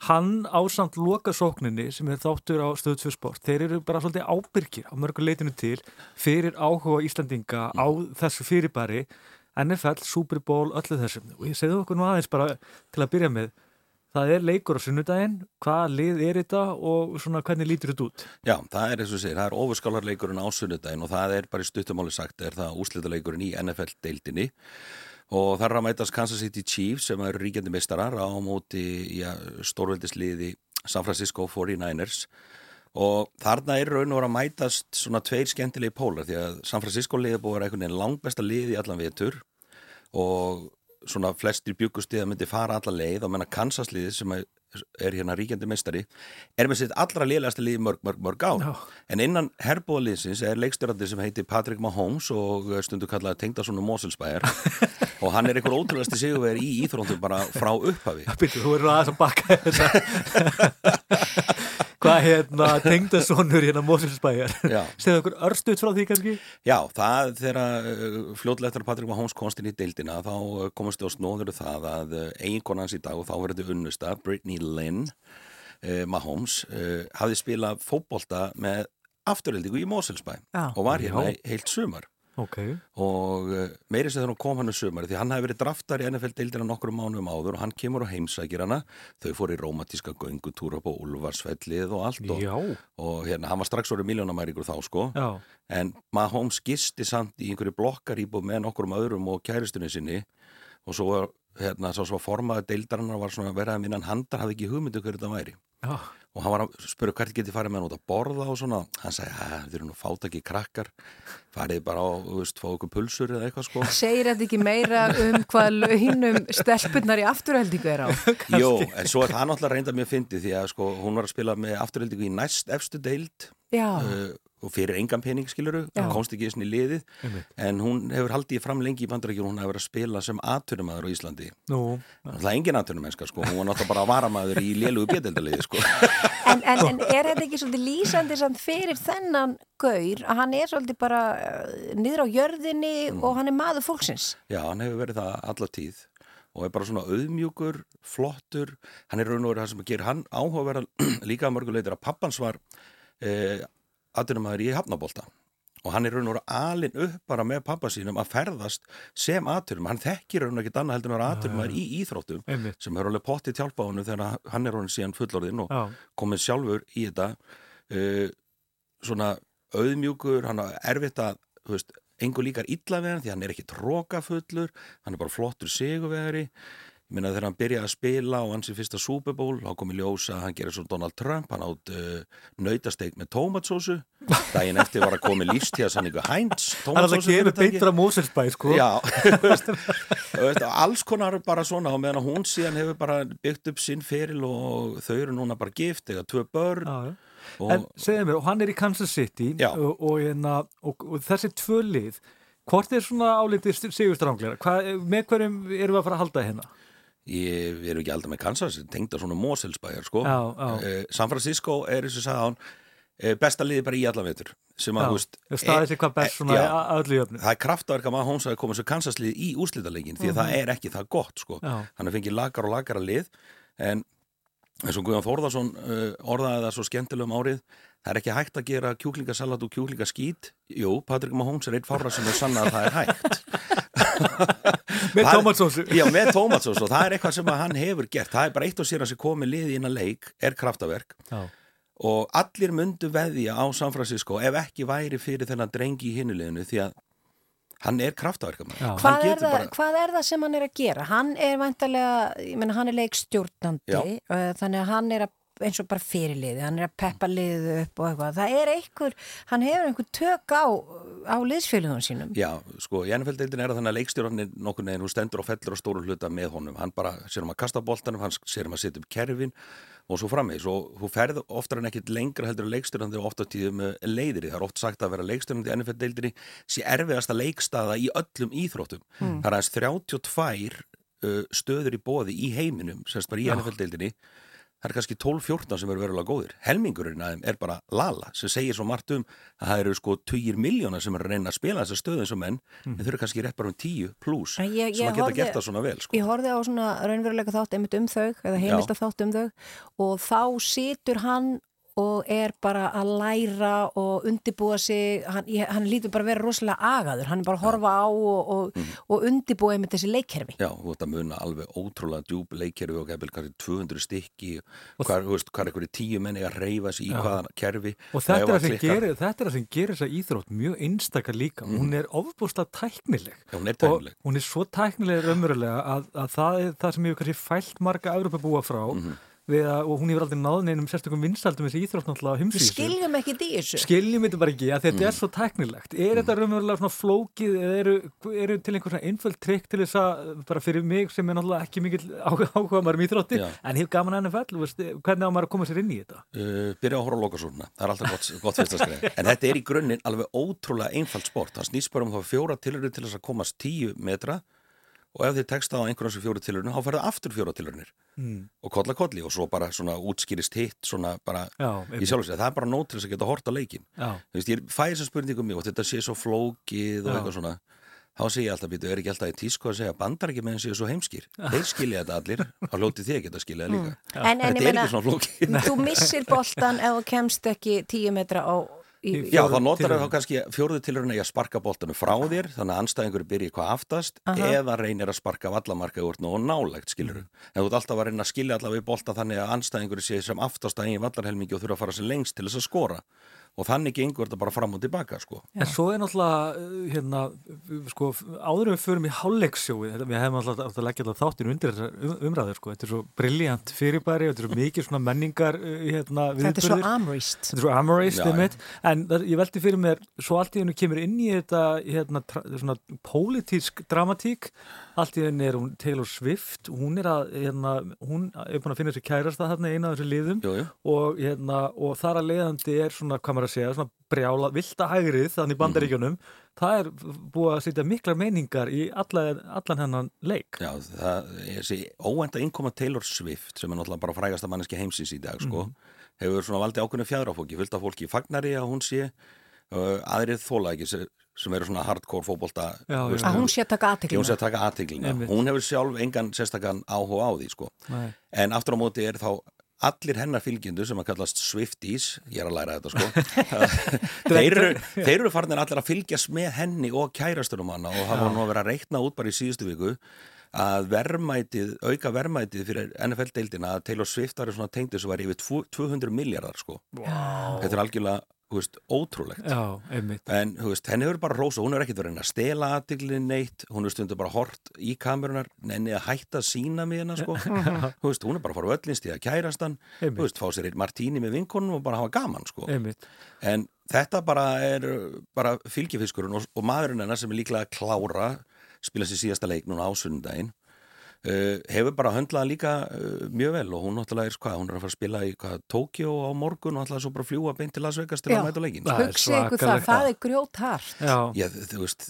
hann ásamt lokasókninni sem er þáttur á stöðsfjörsport þeir eru bara svolítið ábyrgir á mörgur leitinu til fyrir áhuga Íslandinga á þessu fyrirbæri. NFL, Super Bowl, öllu þessum og ég segðu okkur nú aðeins bara til að byrja með það er leikur á sunnudaginn hvaða lið er þetta og svona hvernig lítur þetta út? Já, það er eins og segir, það er ofurskálarleikurinn á sunnudaginn og það er bara í stuttumáli sagt, er það úslitaleikurinn í NFL-deildinni og að mætast Kansas City Chiefs sem eru ríkjandi meistarar á móti stórveldisliði San Francisco 49ers og þarna er raun og vera að mætast svona tveir skemmtilegi pólar því að San Francisco liði búið að vera einhvern veginn langbesta liði í allan vetur. Og svona flestir bjúkusti að myndi fara alla leið. Og menna Kansas liði sem er er hérna ríkjandi meistari er með sitt allra liðlegasta liði mörg, mörg, mörg ár. Já. en innan herbúðaliðsins er leikstjórandi sem heitir Patrick Mahomes og stundu kallaði Tengdason og Moselsbæjar og hann er einhver ótrúlega sigurveri í íþróndum bara frá upphafi. Þú eru aðeins að bakka þetta Hvað hérna tengdasonur hérna Mósilsbæjar Já. Segðu okkur örstuðt frá því kannski Já, það þegar fljótlega eftir að Patrik Mahomes komst inn í deildina þá uh, komast þið á snóður það að uh, eiginkona hans í dag og þá verður unnusta Brittany Lynn uh, Mahomes uh, hafði spilað fótbolta með afturhildingu í Moselsbæ Já. og var hérna heilt sumar Ok, og uh, meiri sem hún kom hann um sumar því hann hafi verið draftar í NFL-deildina nokkrum mánuðum áður og hann kemur og heimsækir hana. Þau fóru í rómatíska göngutúra på Ulfarsfellið og allt og, og hérna, hann var strax orðið miljónamæringur þá sko. Já. En Mahomes gisti samt í einhverju blokkaríbu með nokkurum öðrum og kæristunni sinni. Og svo var, hérna, svo, svo formaði deildarinnar var svona verið að minna hann handar hafði ekki hugmyndu hverju þetta væri. Já, Og hann var að spyrja hvert geti farið með hann út að borða og svona. Hann sagði, að þið eru nú fátaki krakkar, farið bara á, þú veist, fá okkur pulsur eða eitthvað sko. Segir þetta ekki meira um hvað launum stelpunnar í afturheldingu er á? Jó, en svo er það náttúrulega reynda mér fyndið því að sko, hún var að spila með afturheldingu í næst efstu deild uh, og fyrir engan pening skiluru, komst ekki í liðið. Einmitt. En hún hefur haldið fram lengi í bandarækjum hún hefur verið að spila sem atvinnumæður á Íslandi. Nú, Það er engin atvinnumennska sko, hún var náttúrulega bara varamæður í lélugu bjöldaliði sko. En, en, en er þetta ekki svolítið lýsandi samt fyrir þennan gaur að hann er svolítið bara uh, niður á jörðinni og hann er maður fólksins? Já, hann hefur verið það alla tíð og er bara svona auðmjúkur, flottur. Hann er raun og verið það sem að gera hann áhugaverða líka að mörguleitir að pappans var eh, atvinnumæður í Hafnabólta og hann er raun og alin upp bara með pappa sínum að ferðast sem atvinnum, hann þekkir raun og ekkert annað heldur vera atvinnumæður í íþróttum einmitt. sem er alveg pottið hjálpa honum þegar hann er honum síðan fullorðinn og Já, komið sjálfur í þetta uh, svona auðmjúkur, hann er erfitt að þú veist, engu líkar illa við hann því hann er ekki trókafullur, hann er bara flottur sigurvegari. ég minna þegar hann byrjaði að spila og hans í fyrsta Super Bowl þá kom í ljósa að hann gerir svo Donald Trump hann átt uh, nautasteik með tómatsósu daginn eftir var að komi lífstíðasanningu Heinz hann er alltaf að gera beintra Mósilsbæ sko Já, veist, veist, alls konar bara svona og meðan hún síðan hefur bara byggt upp sinn feril og þau eru núna bara gift eða tvö börn Já, já. og En segðu mér, og hann er í Kansas City og, og, hérna, og, og þessi tvö lið hvort er svona álítið sigurstranglega? Með hverjum erum við að fara að halda hérna? Ég, erum ekki alltaf með Kansas, tengda svona Moselsbæjar sko. Já, já. Eh, San Francisco er eins og sagði hann eh, besta liði bara í allan vetur sem að, þú veist, staðið sér hvað best eh, svona öllu jöfnu það er kraftaverk að maður hóns að koma svo Kansas lið í úrslitalegin því að það er ekki það gott sko. Hann er fengið lagar og lagar að lið en eins og Guðjón Þórðarsson uh, orðaði það svo skemmtilegum árið það er ekki hægt að gera kjúklingasalat og kjúklingaskít jú, Patrik Mahomes er eitt fára sem er sanna að það er hægt Með tómatsósu Já, með tómatsós og það er eitthvað sem hann hefur gert það er bara eitt og sér að sér komið liði inn að leik er kraftaverk Já, og allir myndu veðja á San Francisco ef ekki væri fyrir þennan drengi í hinuleginu því að hann er kraftaverkamæður Já. Hvað er, það, hvað er það sem hann er að gera? Hann er vantarlega, ég menna hann er leikstjórnandi, Já. uh, þannig að hann er að eins og bara fyrirliði, hann er að peppa liðið upp og eitthvað. Það er einhver, hann hefur einhver tök á, á liðsfélugum sínum. Já, sko, í NFL-deildin er þannig að leikstjórn er nokkur neginn, hún stendur og fellur á stóru hluta með honum hann bara sér um að kasta boltanum, hann sér um að setja upp kerfin og svo frammeins og þú ferð oftar en ekkit lengra heldur en leikstjórnandi og oft á tíðum leiðir í. það er oft sagt að vera leikstjórnandi í NFL-deildinni sé erfiðasta leikstaða í öllum íþróttum Mm. það er aðeins 32 uh, stöður í bóði í heiminum semst bara í NFL-deildinni það er kannski 12-14 sem eru verulega góðir. Helmingurinn að þeim er bara lala sem segir svo margt um að það eru sko 20 miljónar sem eru að reyna að spila þessar stöðu eins og menn. En þau eru kannski rétt bara um 10 pluss En ég- sem að geta horfði- gert það svona vel sko. Ég horfði á svona raunveruleika þátt einmitt um þau eða heimilda þátt um þau og þá situr hann og er bara að læra og undibúa sig, hann, ég, hann lítur bara að vera rosalega agaður, hann er bara að horfa á og, og, Mm. og undibúa einmitt þessi leikkerfi. Já, þú ert að muna alveg ótrúlega djúb leikkerfi og gefil kannski 200 stykki hvað, er einhverju tíu menni að reyfa sig í Já. hvaða kerfi Og þetta er, gerir, þetta er það sem gerir þessa íþrótt mjög einstakar líka. Hún er ofbúslega tæknileg. Já, hún er Og tæknileg. hún er svo tæknileg raunverulega að, að það er það sem hefur kannski fælt marga Európa búa frá Mhm. við að, og hún hefur aldrei náð neinum sérstökum vinsaldum þessi íþrótt náttúrulega Við heimsvísu. skiljum ekki í þessu. Skiljum þetta bara ekki að þetta Mhm. er svo tæknilegt. Er þetta raunverulega svona flókið eða eru, eru til einhver svona einföld trikk til þess að bara fyrir mig sem er náttúrulega ekki mikill áhuga maður um íþrótti Já. en hef gaman að NFL, veist, hvernig á maður að koma sér inn í þetta? uh, byrja að horfa á lokasúruna það er alltaf gott, gott fyrsta skreið en þetta er í grunninn alveg ótrúlega einfalt sport það snýst bara um þá fjóra tilurinn til þess að komast 10 metra og ef þið teksta á einhverjum sem fjóra tilurinn þá ferða aftur fjóra tilurinnir Mm. og kolla kolli og svo bara svona útskýrist hitt svona bara Já, í sjálf sér, það er bara nót til þess að geta hort á leikin þú veist, ég fæ þess að spurningum mig og þetta sé svo flókið og Já. eitthvað svona. Þá sé ég alltaf, býtu, er ekki alltaf í tísku að segja bandar ekki meðan séu svo heimskir? Þeir skilja þetta allir, þá hljóti þið að geta skilja það líka En, en þetta ég er meina, ekki svona flókið. þú missir boltan ef þú kemst ekki tíu metra á... Í, Já, þá notar það kannski fjóruðu tilurinn að sparka boltanum frá þér þannig að anstæðingur byrji hvað aftast eða reynir að sparka vallamarka úr og nálægt skilur Mm. en þú ert alltaf að reyna að skilja allavega við bolta þannig að anstæðingur sé sem aftast að eigin vallarhelmingi og þurfa að fara sem lengst til þess að skora og þannig gengur þetta bara fram og tilbaka sko. En svo er náttúrulega, uh, hérna, sko, áður en við förum í hálfleiksjóið, þetta- við hefum alltaf átt að leggja alltaf þáttin undir þessar um- umræður, sko, þetta er svo briljant fyrirbæri, þetta er svo mikið svona menningar, hérna, Þetta er svo amrýst. Þetta er svo amorist, Já, einmitt, en það, ég veldi fyrir mér, svo allt í hennu kemur inn í þetta, hérna, tra, svona pólitísk dramatík, allt í hennu er hún Taylor Swift, hún er að, hérna, hún er búin að finna sér kærasta þarna í eina af þessu liðum. Jú, jú. og, hérna, og þar að leiðandi er svona, hvað maður að segja, svona brjála, vilda hægrið þannig í bandaríkjunum, það er búið að setja miklar meiningar í alla, allan hennan leik. Já, það er þessi óvænta innkoma Taylor Swift sem er náttúrulega bara frægasta manneski heimsins í dag sko, hefur svona valdið ákveðinu fjæðrafólki, fullt af fólki fagnari að hún sé uh, aðrið þóla ekki sem, sem eru svona hardcore já. Að hún sé að taka Hún sé aðteklina. að taka aðteglina. Einmitt. Hún hefur sjálf engan sérstakann áhuga á því, sko. Nei. En aftur á móti er þá allir hennar fylgjendur sem að kallast Swifties, ég er að læra þetta, sko. þeir, eru, þeir eru farnir allir að fylgjast með henni og kærastunum hana og var nú að vera að reikna út bara í síðustu viku að verðmætið, auka verðmætið fyrir NFL-deildina að Taylor Swift var svona tengdu sem var yfir tvo- 200 miljardar, sko. Wow. Þetta er algjörlega, veist, ótrúlegt. Já. En veist, henni hefur bara rósa, hún er ekkert verið að stela aðtiklinn neitt, hún er stundu bara hort í kamerunar, nenni að hætta sína með hennar sko, veist, hún er bara að fara völlinst í að kærast hann, fá sér einn martíni með vinkonum og bara hafa gaman sko. Einmitt. En þetta bara er bara fylgifiskurinn og, og maðurinn hennar sem er líklega að klára, spila sér síðasta leik núna á sunnudaginn, Uh, hefur bara höndlað líka uh, mjög vel og hún náttúrulega er hvað, hún er að fara að spila í hvað, Tókjó á morgun og ætlaði svo bara fljúa beint til Las Vegas til Já. að mæta leikin Það er Hugsi ykkur það, það er grjóthart. Já. Já, þú veist,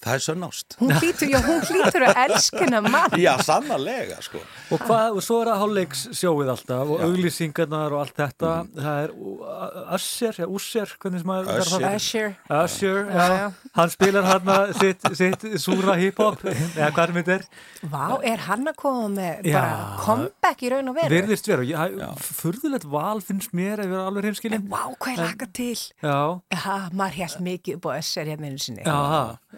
það er sönnást. Hún hlýtur, já, hún hlýtur að elskina mann. Já, sannarlega, sko. Og, hvað, og svo er það hálfleiksjóið alltaf og auglýsingarnar og allt þetta. Það er Usher, ja, Usher, hvernig sem maður Usher. það? Usher. Usher, Já, já. já. Hann spilar hann sitt, sitt súra hip-hop, eða hvað sem þetta er. Vá, er hann að koma með Já. bara comeback í raun og veru? Virðist vera. Ég- Já. Furðulegt val finnst mér að vera alveg heimskilin. vá, hvað er laka til? Já,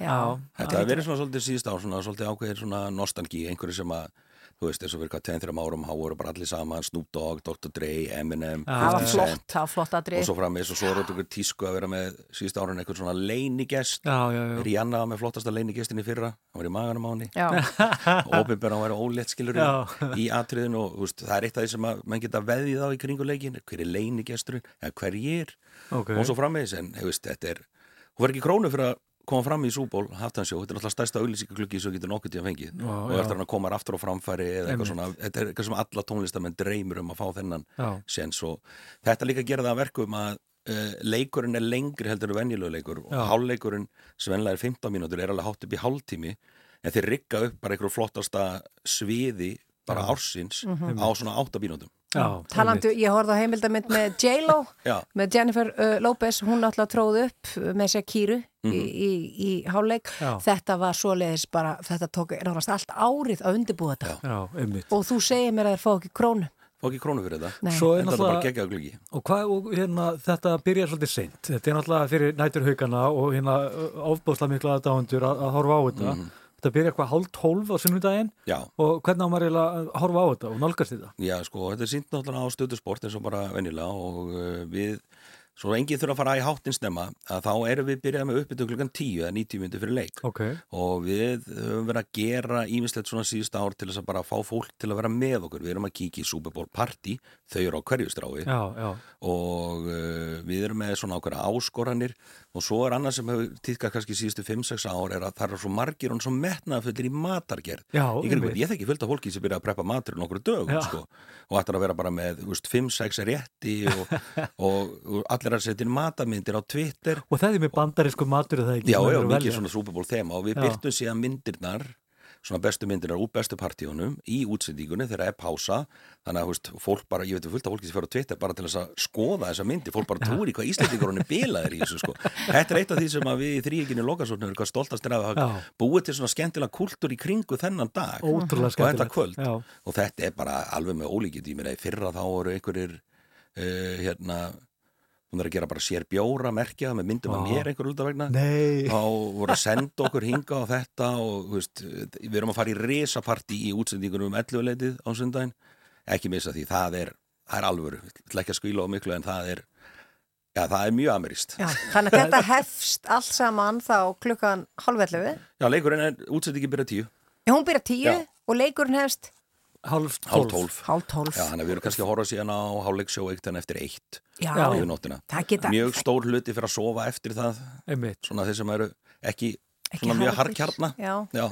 Já, maður á. Þetta hefur verið svona svolítið síðust ár, svona svolítið ákveðir svona nostalgi, einhverju sem að, þú veist, eins og fyrir hvað 2-3 árum, há voru bara allir saman, Snoop Dogg, Dr. Dre, Eminem, Það var 50 flott, það var flott aðrið. og svo frammeins og svo er þetta tísku að vera með síðust árun einhvern svona leinigest. Já, já, já. Rihanna var með flottasta leinigestin í fyrra, hann var í maganum á henni. Já, Óbyrber hann var ólétt skilur Já. í atriðinu og þú veist, það er eitt af því sem að mann geta veðið á í kringu leikin, hver er leinigesturinn, eða hverjir Ok. og svo frammeins en hefist, þetta er, hún var ekki krónu fyrir að koma fram í Súból Haftansjó, þetta er náttúrulega stærsta auglýsingaklukki sem getur nokkuð tíma fengið. Já, og eftir hann að koma aftur á framfæri eða eitthvað svona, þetta er eitthvað sem alla tónlistamenn dreymur um að fá þennan séns og þetta líka gera það að verkum að uh, leikurinn er lengri heldur en venjulegu leikur og Já. hálfleikurinn sem venlega er 15 mínútur er alveg hátt upp í hálftími en þeir rigga upp bara einhverju flottasta sviði bara ársins Mhm. á svona 8 mínútum Já, Talandu, ég horfði á heimildamind með J-Lo með Jennifer uh, Lopez, hún náttúrulega tróð upp með sér kýru í, í, í hálfleik. Já. Þetta var svoleiðis bara, þetta tók nánast allt árið að undirbúa þetta. Já, einmitt. Og þú segir mér að þeir fá ekki krónu. fá ekki krónu fyrir þetta Nei. Svo er er bara geggjaðu gluggi og hvað, og hérna, þetta byrjar svolítið seint. Þetta er náttúrulega fyrir næturhaugana og hérna ofbúðslega mikla aðdáendur að, að horfa á þetta. Mhm. Þetta byrjar hvað hálf tólf á sunnudaginn og hvernig á maður að horfa á þetta og nálgast þetta? Já, sko, þetta er sínt náttúrulega á stöðusport eins og bara venjulega og uh, við, svo enginn þurfa að fara í háttin snemma að þá erum við byrjað með uppbyttu klukkan 10 eða 90 myndir fyrir leik. Ok, og við höfum verið að gera ímislegt svona síðust ár til þess að bara fá fólk til að vera með okkur. Við erum að kíkja í Super Bowl Party, þau eru á hverju strái. Já, já, og uh, við erum með svona ákveðra áskoranir. Og svo er annað sem hefur týðkað kannski síðustu 5-6 ár er að það er svo margir og svo metnaðfullir í matargerð. Já, ég þekki fullt af fólki sem byrja að preppa matur nokkur dögum sko, og ætlar að vera bara með 5-6 rétti og, og, og allir að setja inn matamyndir á Twitter. Og það er með bandarísku matur er það ekki? Já, já, eru mikið svona Super Bowl þema. Og við byrtum síðan myndirnar svona bestu myndirnar úr bestu partíunum í útsendingunni þegar það er pása þannig að veist, fólk bara, ég veit um fullt af fólki sem fyrir á Twitter bara til þess að skoða þessa myndir fólk bara trúir í hvað Íslandingur bilaðir í þessu sko. Þetta er eitt af því sem við í þrýeginni Lókasóknir erum hvað stoltast er að hafa búið til svona skemmtilega kultúr í kringu þennan dag. Ótrúlega og þetta kvöld. Já. og þetta er bara alveg með ólíkið í mér fyrra þá voru einhverjir uh, hérna hún er að gera bara sér bjóra merkja með myndum af Já. mér einhver út af vegna Nei, þá voru að senda okkur hinga á þetta og veist, við erum að fara í resapartí í útsendingunum um 11 leitið á sundaginn, ekki missa því það er, það er alvöru, ég ætla ekki að skvíla á miklu en það er já, það er mjög amirist Já, þannig að þetta hefst allt saman þá klukkan halvellu. já, leikurinn er útsendingin byrja tíu Hún byrja tíu Já. og leikurinn hefst hálf hálf tólf. tólf hálf tólf. já, þannig að við erum kannski að horfa síðan á hálfleiksjó eitt en eftir eitt Já, Já. yfir nóttina það geta mjög stór hluti fyrir að sofa eftir það Einmitt. svona þeir sem eru ekki, ekki svona mjög harðir. harkjarna Já, já,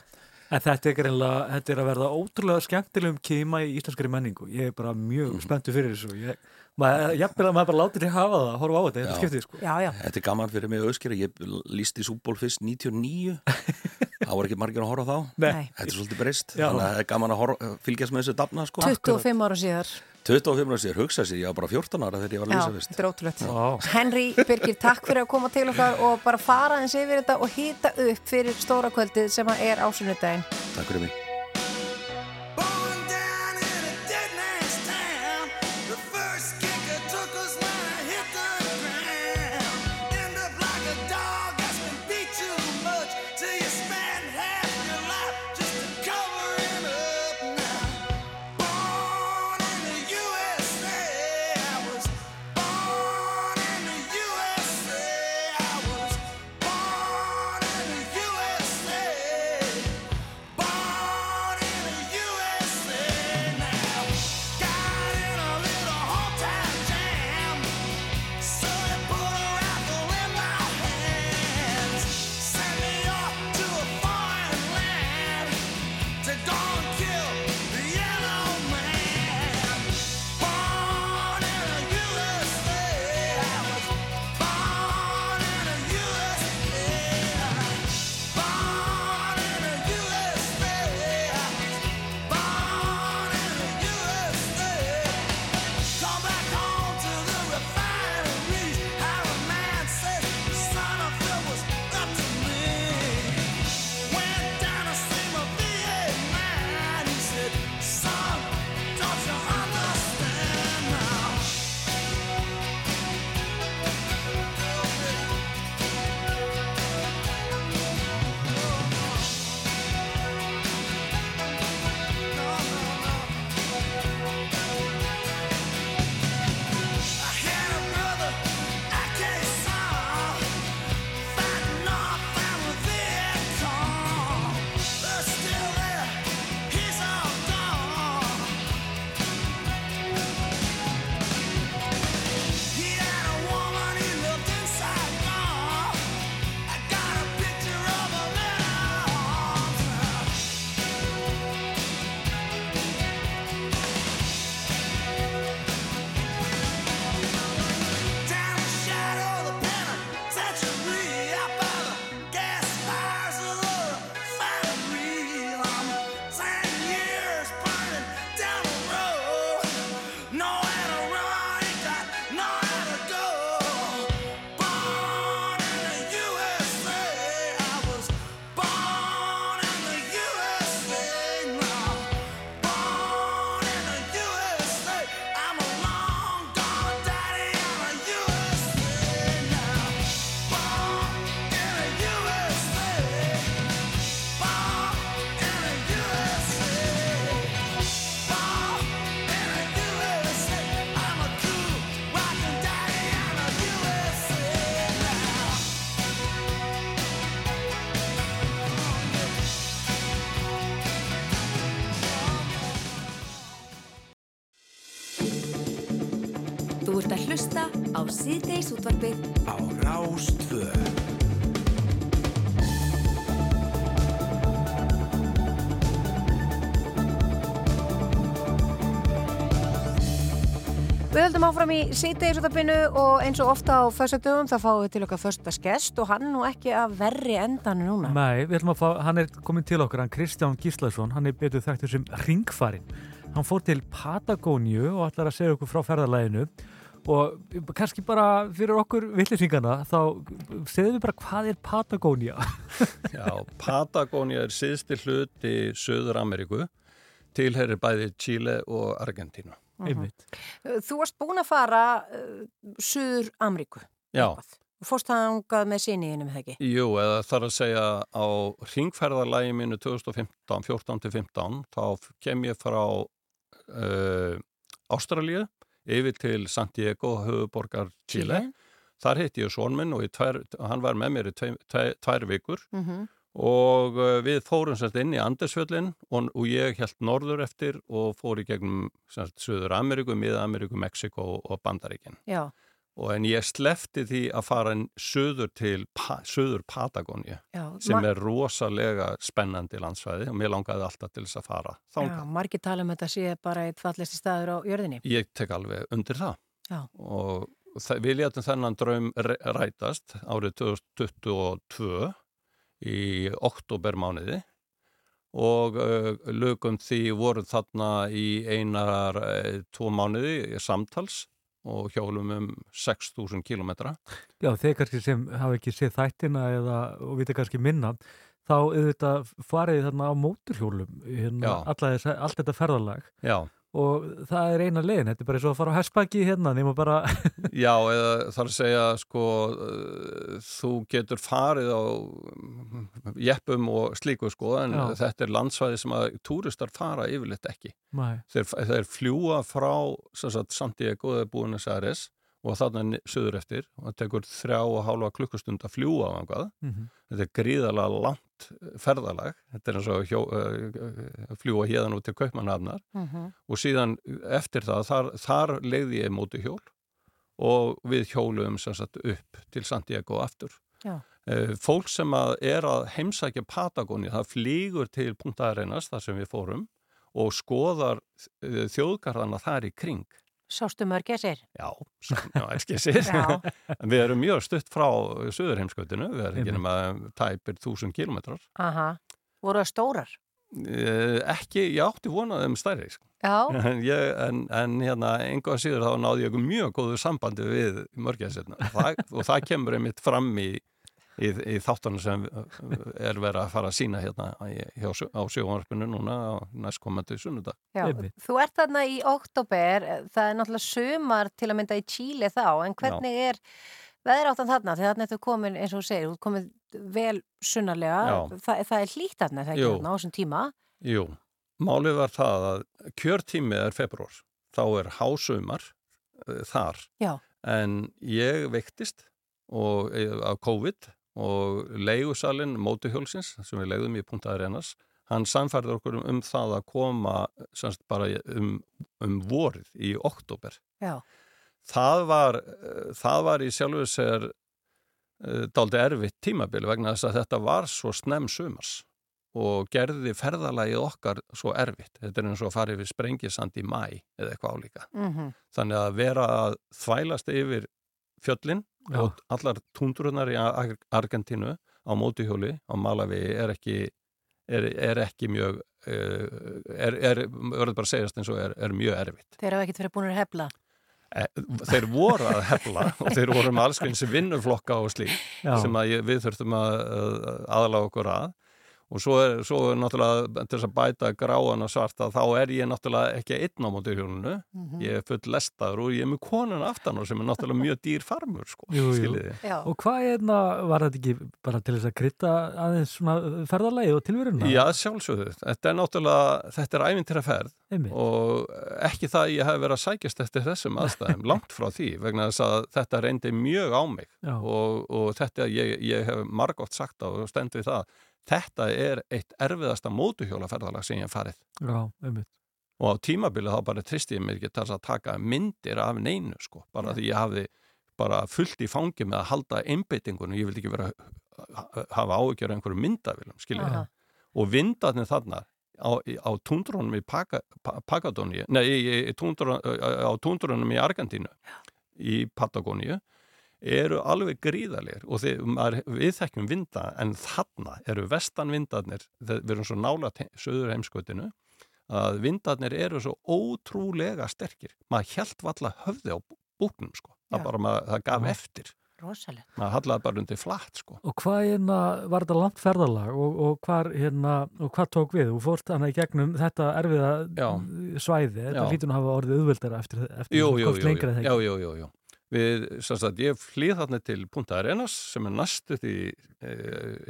En þetta er, þetta er að verða ótrúlega skemmtilegum kýma í íslenskari menningu. Ég er bara mjög Mhm. spenntu fyrir þessu. Ég, maður, jafnvel að maður bara látið til hafa það, horfa á þetta, þetta skiptið sko. já, já. þetta er gaman fyrir mig auðskera ég lísti súból fyrst 99 það voru ekki margir að horfa þá Nei. Þetta er svolítið breyst, Já. þannig að það er gaman að horfa, fylgjast með þessu dafna sko. 25 ára síðar. 25 ára sér, hugsa sér, ég var bara 14 ára þegar ég var að Já, lýsa fyrst. þetta er ótrúlegt. Vá. Henry Birgir, takk fyrir að koma til okkar og bara fara eins yfir þetta og hýta upp fyrir stóra kvöldið sem að er ásunnudaginn. Takk fyrir mig. Á síðdeis útvarfið á Rástvö. Við höldum áfram í síðdegisútabinu og eins og ofta á föstudöfum þá fáum við til okkar föstudagskest og hann er nú ekki að verri endan núna. Nei, við ætlum að fá, hann er komin til okkar, hann Kristján Gíslason, hann er betur þekktur sem ringfarinn. Hann fór til Patagóniu og ætlar að segja okkur frá ferðarlæginu og kannski bara fyrir okkur villisingana þá segðum við bara hvað er Patagónia? Já, Patagónia er síðsti hluti Söður Ameríku, tilherir bæði Chile og Argentínu. Einmitt. Þú varst búin að fara uh, Suður Amríku. Já, fórst þangað með síniðinu með það ekki. jú, eða þarf að segja á ringferðarlægi mínu 2015, 14-15, þá kem ég frá uh, Ástralíu yfir til Santiago, höfuborgar Chile. Þar hitti ég svon minn og í tvær, hann var með mér í tvær, tvær, tvær vikur Mm -hmm. og uh, við fórum semst inn í Andesfjöllin og, og ég held norður eftir og fór í gegnum semst Suður Ameríku, Miða Ameríku, Mexiko og Bandaríkin. Já, Og en ég slefti því að fara inn suður til pa, Suður Patagónia já. sem er rosalega spennandi landsvæði og mér langaði alltaf til þess að fara Já, þangað. margir tala um þetta sé bara eitt fallesti staður á jörðinni. Ég tek alveg undir það Já. og við létum þennan draum rætast árið 2022 í oktobermániði og uh, lögum því voru þarna í einar uh, tvo mánuði samtals og hjólum um 6.000 kilometra. Já, þeir kannski sem hafa ekki séð þættina eða, og vita kannski minna þá auðvitað farið þarna á móturhjólum hérna, allt þetta ferðalag. Já, og það er eina leiðin, þetta er bara eins og að fara á hespaki hérna nema bara, já eða þarf að segja sko uh, þú getur farið á mm, jeppum og slíku sko en Já. þetta er landsvæði sem að túristar fara yfirleitt ekki. Þeir, þeir fljúa frá Santiago eða Búinas Aires og þarna ni- suður eftir og það tekur þrjá og hálfa klukkustund að fljúa á angað. mm Þetta er gríðalega langt ferðalag. Þetta er eins og hjó, uh, fljúa hérðan út til Kaupmannhafnar Mm og síðan eftir það, þar, þar leiði ég móti hjól og við hjóluðum sem sagt upp til Santiago aftur. Já. Eh, Fólk sem að er að heimsækja Patagóni, það flýgur til Punta Arenas þar sem við fórum og skoðar eh, þjóðgarðana þar í kring. Sástu mörgæsir? Já. Já. En við erum mjög stutt frá Suðurheimskautinu, við erum ekki nema tæpir þúsund kilometrar. Aha. Voru það stórar? Eh, Ekki, ég átti vonað um stærri, sko. Já. En, ég, en, en hérna, einhvað síður þá náði ég mjög góðu sambandi við mörgæsirna og það kemur einmitt fram í, í, í þáttunum sem er verið að fara að sína hérna á sjóanvarpinu núna á næstkomandi sunnudag. Já, þú ert þarna í oktober, það er náttúrulega sumar til að mynda í Chile þá, en hvernig er veður áttan þarna? Þegar þarna ertu komin, eins og þú segir, þú komin vel sunnarlega, Já. það, það er hlýtt þarna, það er ekki þarna á þessum tíma. Jú, málið var það að kjörtími er februar, þá er hásumar uh, þar Já. en ég veiktist og, eh, af COVID og leigusalinn mótuhjólsins sem við leigðum í Punta Arenas hann samfærði okkur um, um það að koma semst bara um, um vorið í oktober Já. það var, eh, það var í sjálfu sér uh, dálítið erfitt tímabil vegna þess að þetta var svo snem sumars og gerði ferðalagið okkar svo erfitt. Þetta er eins og fara yfir sprengisand í mæ eða eitthvað álíka. Mm Þannig að vera að þvælast yfir fjöllin Já. og allar tundrunar í Ar- Argentínu á mótihjóli á Malawi er ekki, er, er ekki mjög, uh, er, er, verður bara að segjast eins og er, er mjög erfitt. Þeir hafa ekkert verið búin að hefla. Eh, Þeir voru að hefla og þeir voru með alls eins vinnuflokka og slík Já. sem að ég, við þurftum að, að aðlaga okkur að og svo er, svo er náttúrulega til þess að bæta gráan og svarta þá er ég náttúrulega ekki einn á móti hjólunu Mhm. ég er full lestaður og ég er með konun aftan á sem er náttúrulega mjög dýr farmur sko, Jú, jú. og hvað er það, var þetta ekki bara til þess að krytta aðeins svona ferðalagi og tilveruna? Já, sjálfsögðu, þetta er náttúrulega þetta er ævintýra ferð Einmitt. og ekki það að ég hef verið að sækjast eftir þessum aðstæðum, langt frá því vegna þess að þetta reyndi mjög á mig og, og þetta ég, ég hef margótt sagt á og stend við það þetta er eitt erfiðasta mótuhjólaferðalag sem ég hef farið. Já, einmitt. og á tímabilið þá bara tristi ég mér ekki þess að taka myndir af neinu sko, bara því ég hafði bara fullt í fangi með að halda einbeitingun og ég vildi ekki vera hafa áhugjör einhverju myndavilum, skilja Aha. og vindarnir þarna á, á túndrónum í Paka- Pa- Patagoníu, nei, í, í túndró, á túndrónum í Argentínu í Patagoníu eru alveg gríðalegir og þið, maður, við þekkjum vinda en þarna eru vestanvindarnir þegar við erum svo nála söður heimskotinu að vindarnir eru svo ótrúlega sterkir maður hjælt valla höfði á búknum sko. Það bara maður, það gaf Já. eftir Rosalegt. maður hallaði bara undir flatt sko. Og hvað hérna, var þetta langt ferðalag og, og, hvar, hérna, og hvað tók við? Þú fórst hana í gegnum þetta erfiða Já. svæði, þetta nú að hafa orðið auðveldara eftir, eftir Jú, jú, jú, lengra jú, þegar já, jú, jú, jú. Við, sem sagt, ég flýð þarna til Punta Arenas sem er næstu því e,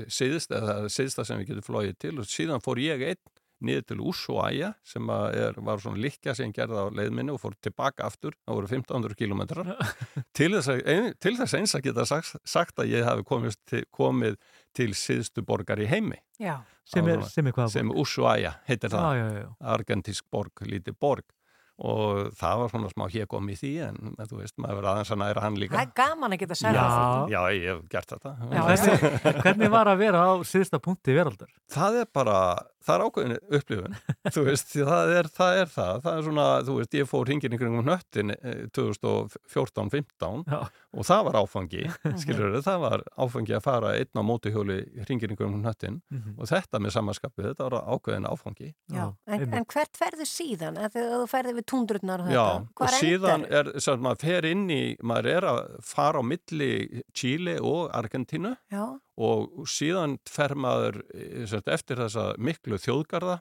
síðust, eða síðsta sem við getum flóið til og síðan fór ég einn niður til Ushuaia sem að er, var svona likja sem ég gerði á leiðminni og fór tilbaka aftur, það voru 1500 kilometrar til þess, að, ein, til þess eins að geta sagt, sagt að ég hafi komið til, komið til síðustu borgar í heimi Já. sem er, Svona- sem er hvað? sem Ushuaia heitir það, já, já, já. argentísk borg, lítið borg og það var svona smá hékom í því en þú veist, maður verið aðeins að næra hann líka Það er gaman að geta sagt Já. það. Já, ég hef gert þetta. Já, Hvernig, hvernig var að vera á síðasta punkti veraldar? Það er bara, það er ákveðin upplifun, þú veist, það er það, er það. það er svona, þú veist, ég fór hringin í kringum hnöttin eh, 2014-15 Já. og það var áfangi, skilur þau, það var áfangi að fara einn á mótuhjóli hringin í kringum hnöttin Mhm. og þetta með samanskapið, þetta var ákveðin áfangi. Já. En, en hvert ferðu síðan? Að Þegar þú ferði við túndrurnar og Já, þetta? og Hvar síðan endar? er, sem sagt, maður fer inn í, maður er að fara á milli Chile og Argentínu Já. og síðan fer maður eh, sem sagt, eftir þessa miklu þjóðgarða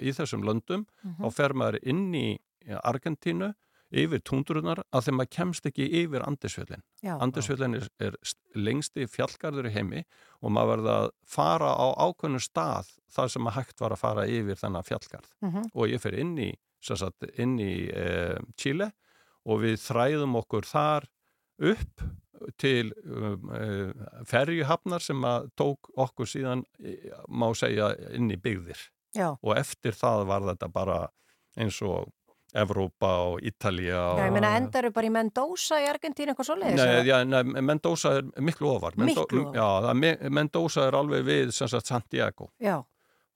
í þessum löndum Mhm. þá fer maður inn í Argentínu yfir túndrunar að þeim maður kemst ekki yfir Andesfjöllin. Já. Andesfjöllin er, er lengsti fjallgarður í heimi og maður verða að fara á ákveðnu stað þar sem maður hægt var að fara yfir þennan fjallgarð Mhm. og ég fer inn í, sagt, inn í e, Chile og við þræðum okkur þar upp til um, e, ferjuhafnar sem tók okkur síðan, e, má segja, inn í byggðir Já. og eftir það var þetta bara eins og Evrópa og Ítalía og... Já, ég meina endaru bara í Mendoza í Argentínu eitthvað svoleiðis? Nei, eða? já, nei, Mendoza er miklu ofar. Miklu ofar. Já, Mendoza er alveg við sem sagt Santiago Já.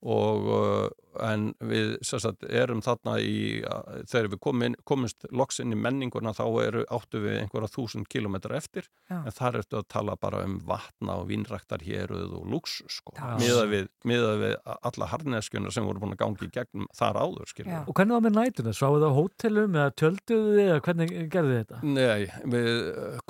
Og uh, en við sagt erum þarna í, uh, þegar við komin, komumst loks inn í menninguna þá eru áttu við einhverja þúsund kilometra eftir Já. en þar ertu að tala bara um vatna og vínræktar héruð og luxus sko, miðað við, við alla harneskjuna sem voru búin að gangi gegnum þar áður. Og hvernig var með nætuna? Sváðu það á hótelum eða tjölduðu þið eða hvernig gerðu þið þetta? Nei, við,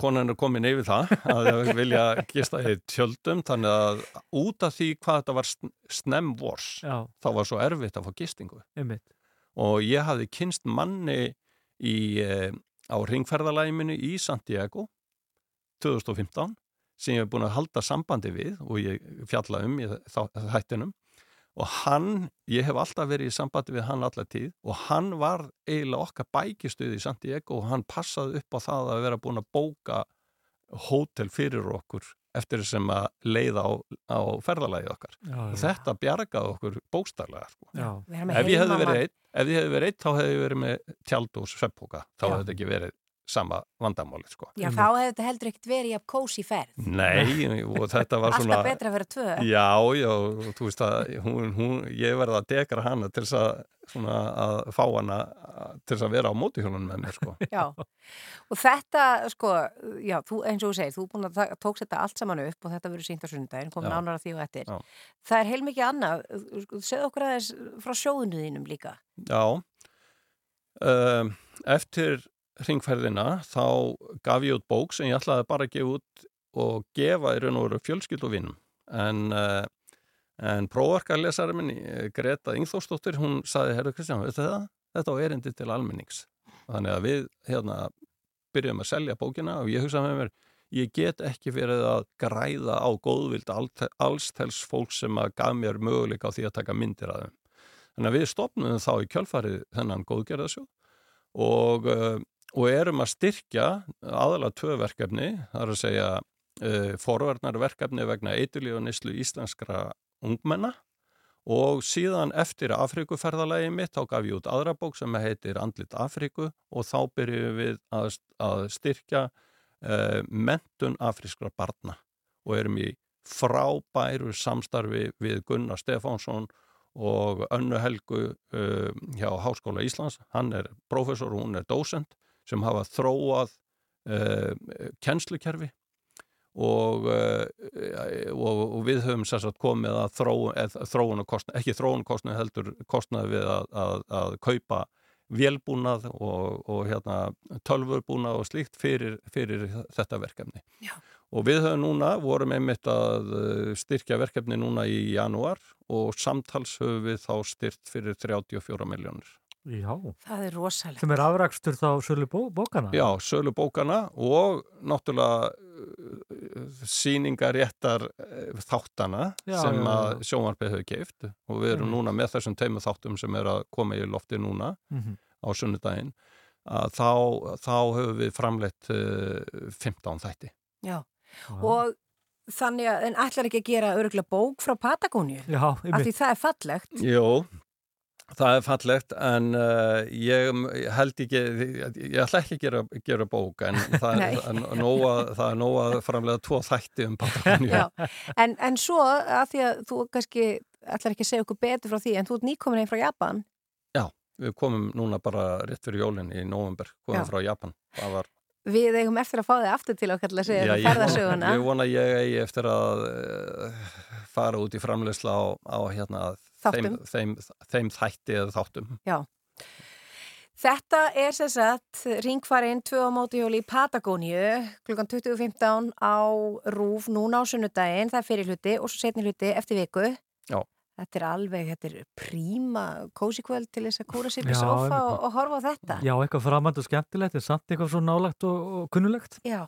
konan er komin yfir það að vilja gista í tjöldum þannig að út af því hvað þetta var sn- snemm vors Já, þá var svo erfitt að fá gistingu. Einmitt. og ég hafði kynst manni í, eh, á ringferðalægiminu í Santiago 2015 sem ég hef búin að halda sambandi við og ég fjalla um í þættinum. Og hann, ég hef alltaf verið í sambandi við hann allar tíð og hann var eiginlega okkar bækistuð í Santiago og hann passaði upp á það að vera búin að bóka hótel fyrir okkur eftir sem að leiða á, á ferðalagið okkar Já, og já. þetta bjargaði okkur bókstaflega sko. Ef ég hefði verið einn, ef ég hefði verið einn, þá hefði ég verið með tjald og sveppóka. Þá Já. hefði þetta ekki verið sama vandamálið, sko. Já, þá hefði þetta heldur ekkert verið í að kósi ferð. Nei, og þetta var Alltaf svona... betra að vera tvö. Já, já, og þú veist að hún, hún, ég verði að dekra hana til þess að, svona, að fá hana til þess að vera á mótihjólunum með mér, sko. Já, og þetta, sko, já, þú, eins og þú segir, þú búin að tókst þetta allt saman upp og þetta verður sínt á sundaginn, kom Já. nánar að því og eftir. Já. Það er heilmikið annað, segð okkur aðeins frá sjóðinu þínum líka. Já, um, eftir ringferðina þá gaf ég út bók sem ég ætlaði bara að gefa út og gefa í raun og veru fjölskyld og vinnum. En, uh, en prófarkarlesari minni, eh, Greta Ingþórsdóttir, hún saði, herru Kristján, veistu það? Þetta á erindi til almennings. Þannig að við hérna byrjum að selja bókina og ég hugsaði með mér, ég get ekki verið að græða á góðvild alls þels fólk sem að gaf mér möguleika á því að taka myndir að þeim. Þannig að við stopnum þá í kjölfarið þennan góðgerðasjóð og, uh, og erum að styrkja aðalega tvö verkefni, það er að segja uh, forvarnarverkefni vegna eiturlíf og neyslu íslenskra ungmenna og síðan eftir Afrikuferðalagi mitt þá gaf ég út aðra bók sem heitir Andlit Afriku og þá byrjum við að, að styrkja uh, mentun afrískra barna og erum í frábæru samstarfi við Gunnar Stefánsson og Önnu Helgu uh, hjá Háskóla Íslands, hann er professor og hún er dósent sem hafa þróað uh, kennslukerfi og, uh, og, og við höfum sérsagt komið að þróun og kostna, ekki þróun og kostna heldur kostnaði við að, að, að kaupa vélbúnað og, og hérna, tölvurbúnað og slíkt fyrir, fyrir þetta verkefni. Já. Og við höfum núna, vorum einmitt að uh, styrkja verkefni núna í janúar og samtals höfum við þá styrt fyrir 34 miljónir. Já, Það er rosalegt. sem er afrakstur þá sölu bó, bókana. Já, sölu bókana og náttúrulega uh, síningaréttar uh, þáttana Já, sem já, að já. sjónvarpið hefur keift og við erum Einmitt. núna með þessum teimu þáttum sem er að koma í lofti núna Mhm. á sunnudaginn að þá, þá höfum við framleitt uh, 15 þætti. Já. Og þannig að, en ætlar ekki að gera öruglega bók frá Patagóniu? Já, Af því það er fallegt. Jó, það er fallegt en uh, ég held ekki, ég ætla ekki að gera, gera bók en það er, nóga, það er nóga framlega tvo þætti um Patagoníu. En, en svo að því að þú kannski ætlar ekki að segja okkur betur frá því en þú ert nýkomin einn frá Japan. Já, við komum núna bara rétt fyrir jólinn í november, komum Já. frá Japan. Það var, Við eigum eftir að fá þig aftur til okkar til að segja þetta ég vona, ferðasöguna. ég vona ég eigi eftir að uh, fara út í framleysla á, á hérna, þeim, þeim, þeim þætti eða þáttum. Já. Þetta er sem sagt ringfarinn tvö á mótuhjóli í Patagóniu klukkan 20.15 á Rúf núna á sunnudaginn, það er fyrir hluti og svo setni hluti eftir viku. Já. Þetta er alveg, þetta er príma kósi kvöld til þess að kúra sér í sofa og, og horfa á þetta. Já, eitthvað framand og skemmtilegt, en samt eitthvað svo nálagt og, og kunnulegt. Já,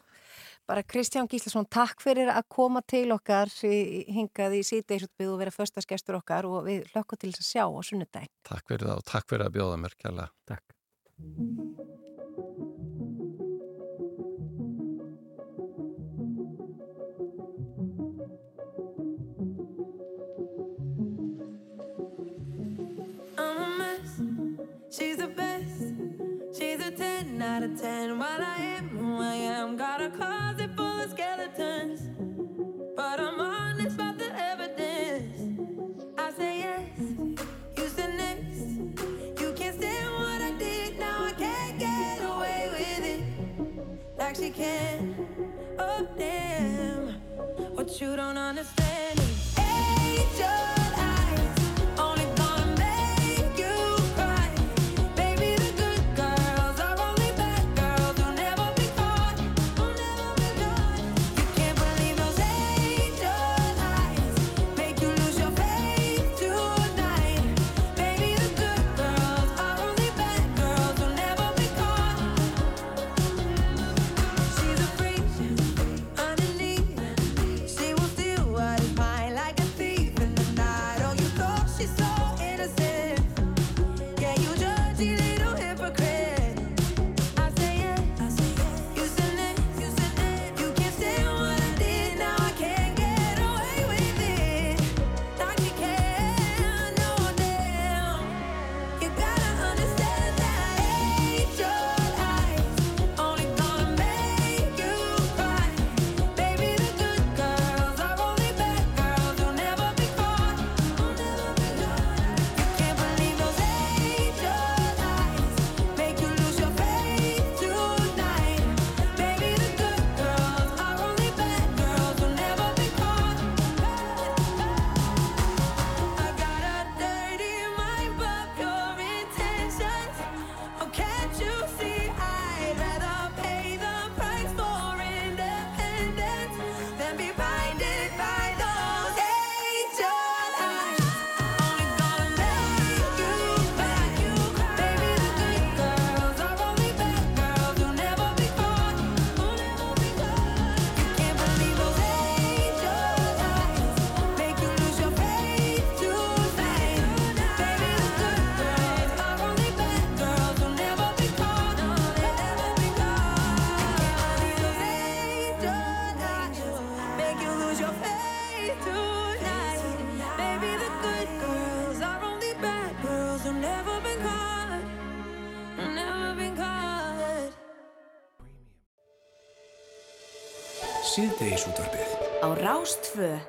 bara Kristján Gíslason, takk fyrir að koma til okkar hingað í síðdeisutbyggð og vera föstaskestur okkar og við hlökkum til þess að sjá á sunnudaginn. Takk fyrir það og takk fyrir að bjóða mér kærlega. Takk. She's the best. She's a 10 out of 10. While I am who I am, got a closet full of skeletons. But I'm honest about the evidence. I say yes, you said next. You can't stand what I did, now I can't get away with it. Like she can. Oh, damn. What you don't understand is angel Rástföð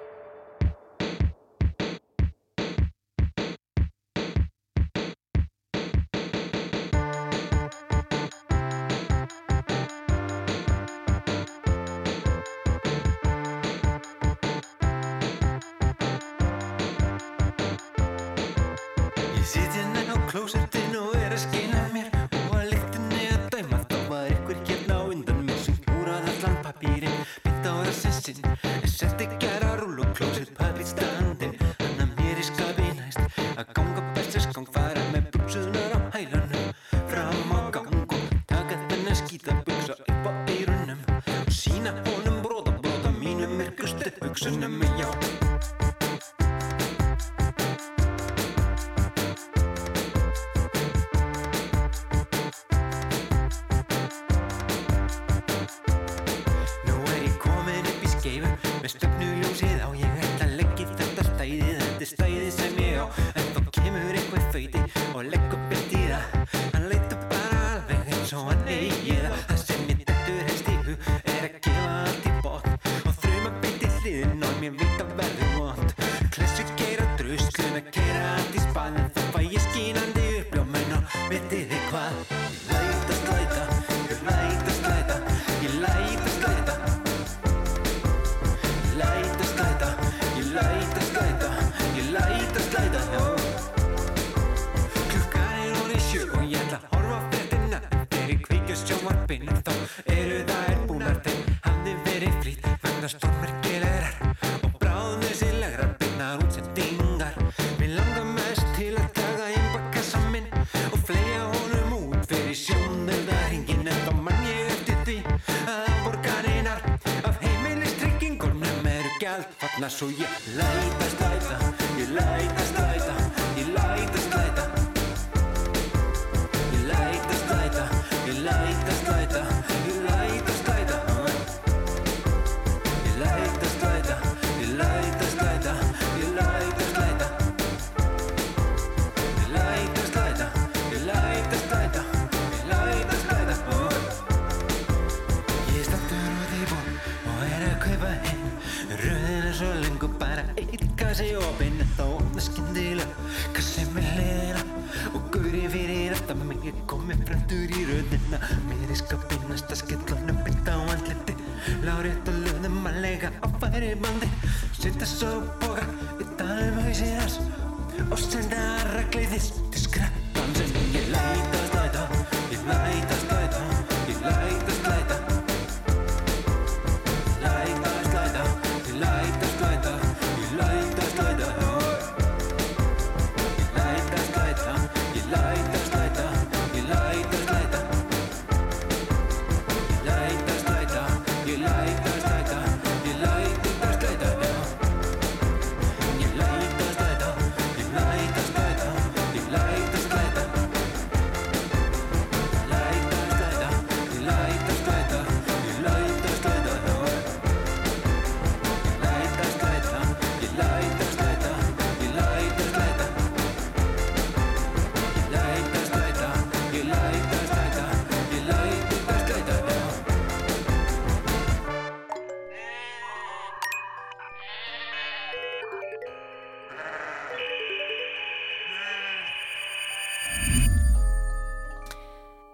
So La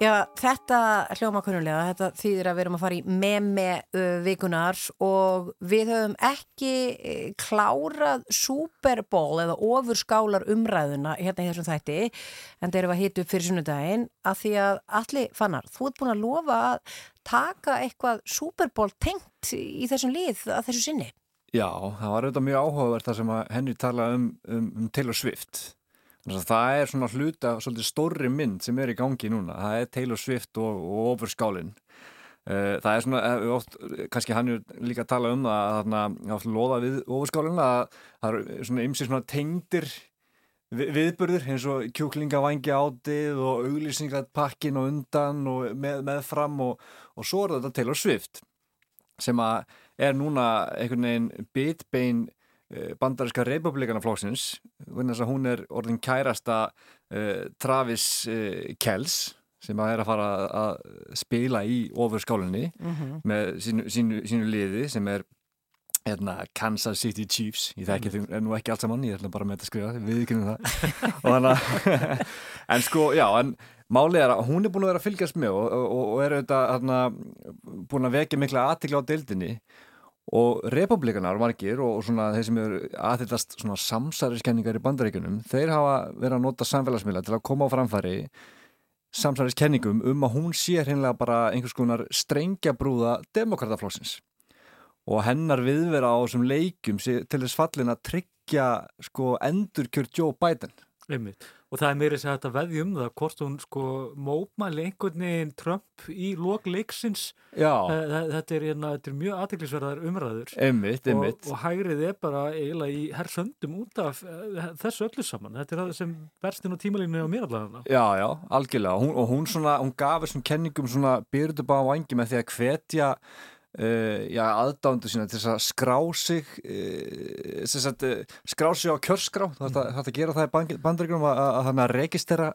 Já, þetta hljóma kunnulega, þetta þýðir að við erum að fara í meme uh, vikunar og við höfum ekki eh, klárað superból eða ofurskálar umræðuna hérna í þessum þætti en þeir eru að hita upp fyrir sunnudaginn að því að allir fannar, þú ert búin að lofa að taka eitthvað superból tengt í þessum lið að þessu sinni. Já, það var auðvitað mjög áhugavert það sem að henni talaði um, um, um til og svift Það er svona hluta, svolítið stórri mynd sem er í gangi núna. Það er Taylor Swift og, og Overskálinn. Eh, það er svona, eh, oft, kannski hann er líka að tala um það að hann átt loða við Overskálinn að það er svona ymsið svona tengdir við, viðbörður eins og kjúklingavængi átið og auglýsingapakkin og undan og með, með fram og, og svo er þetta Taylor Swift sem að er núna einhvern veginn bitbein Eh, bandaríska republikanaflóksins hún er orðin kærasta uh, Travis uh, Kells sem að er að fara að spila í ofurskálinni mm -hmm. með sínu, sínu, sínu liði sem er hérna, Kansas City Chiefs ég þekki mm -hmm. þau nú ekki allt saman, ég ætla bara með þetta að skrifa við kynum það hana, en sko, já, en Málið er að hún er búin að vera að fylgjast með og, og, og er auðvitað hérna, búin að vekja mikla aðtikla á deildinni og republikanar margir og svona þeir sem eru aðhyllast svona samsæriskenningar í bandaríkunum þeir hafa verið að nota samfélagsmiðla til að koma á framfæri samsæriskenningum um að hún sé hreinlega bara einhvers konar strengjabrúða demokrataflóksins og hennar viðvera á þessum leikjum sé til þess fallin að tryggja sko endurkjör Joe Biden Einmitt. Og það er meira þess að þetta veði um það hvort hún sko mópmæli einhvern veginn Trump í lok leiksins. Já. Þa- þetta er, hérna, þetta er mjög aðteklisverðar umræður. Einmitt, einmitt. Og, og hægrið er bara eiginlega í hersöndum út af eh, þessu öllu saman. Þetta er það sem verstinn á tímalínu á mér allavega. Já, já, algjörlega. Hún, og hún, svona, hún gaf þessum kenningum bara á vangi með því að hvetja uh, já, aðdándu sína til þess að skrá sig uh, að uh, skrá sig á kjörskrá. Það er hægt að gera það í bandaríkunum að, að, að, registera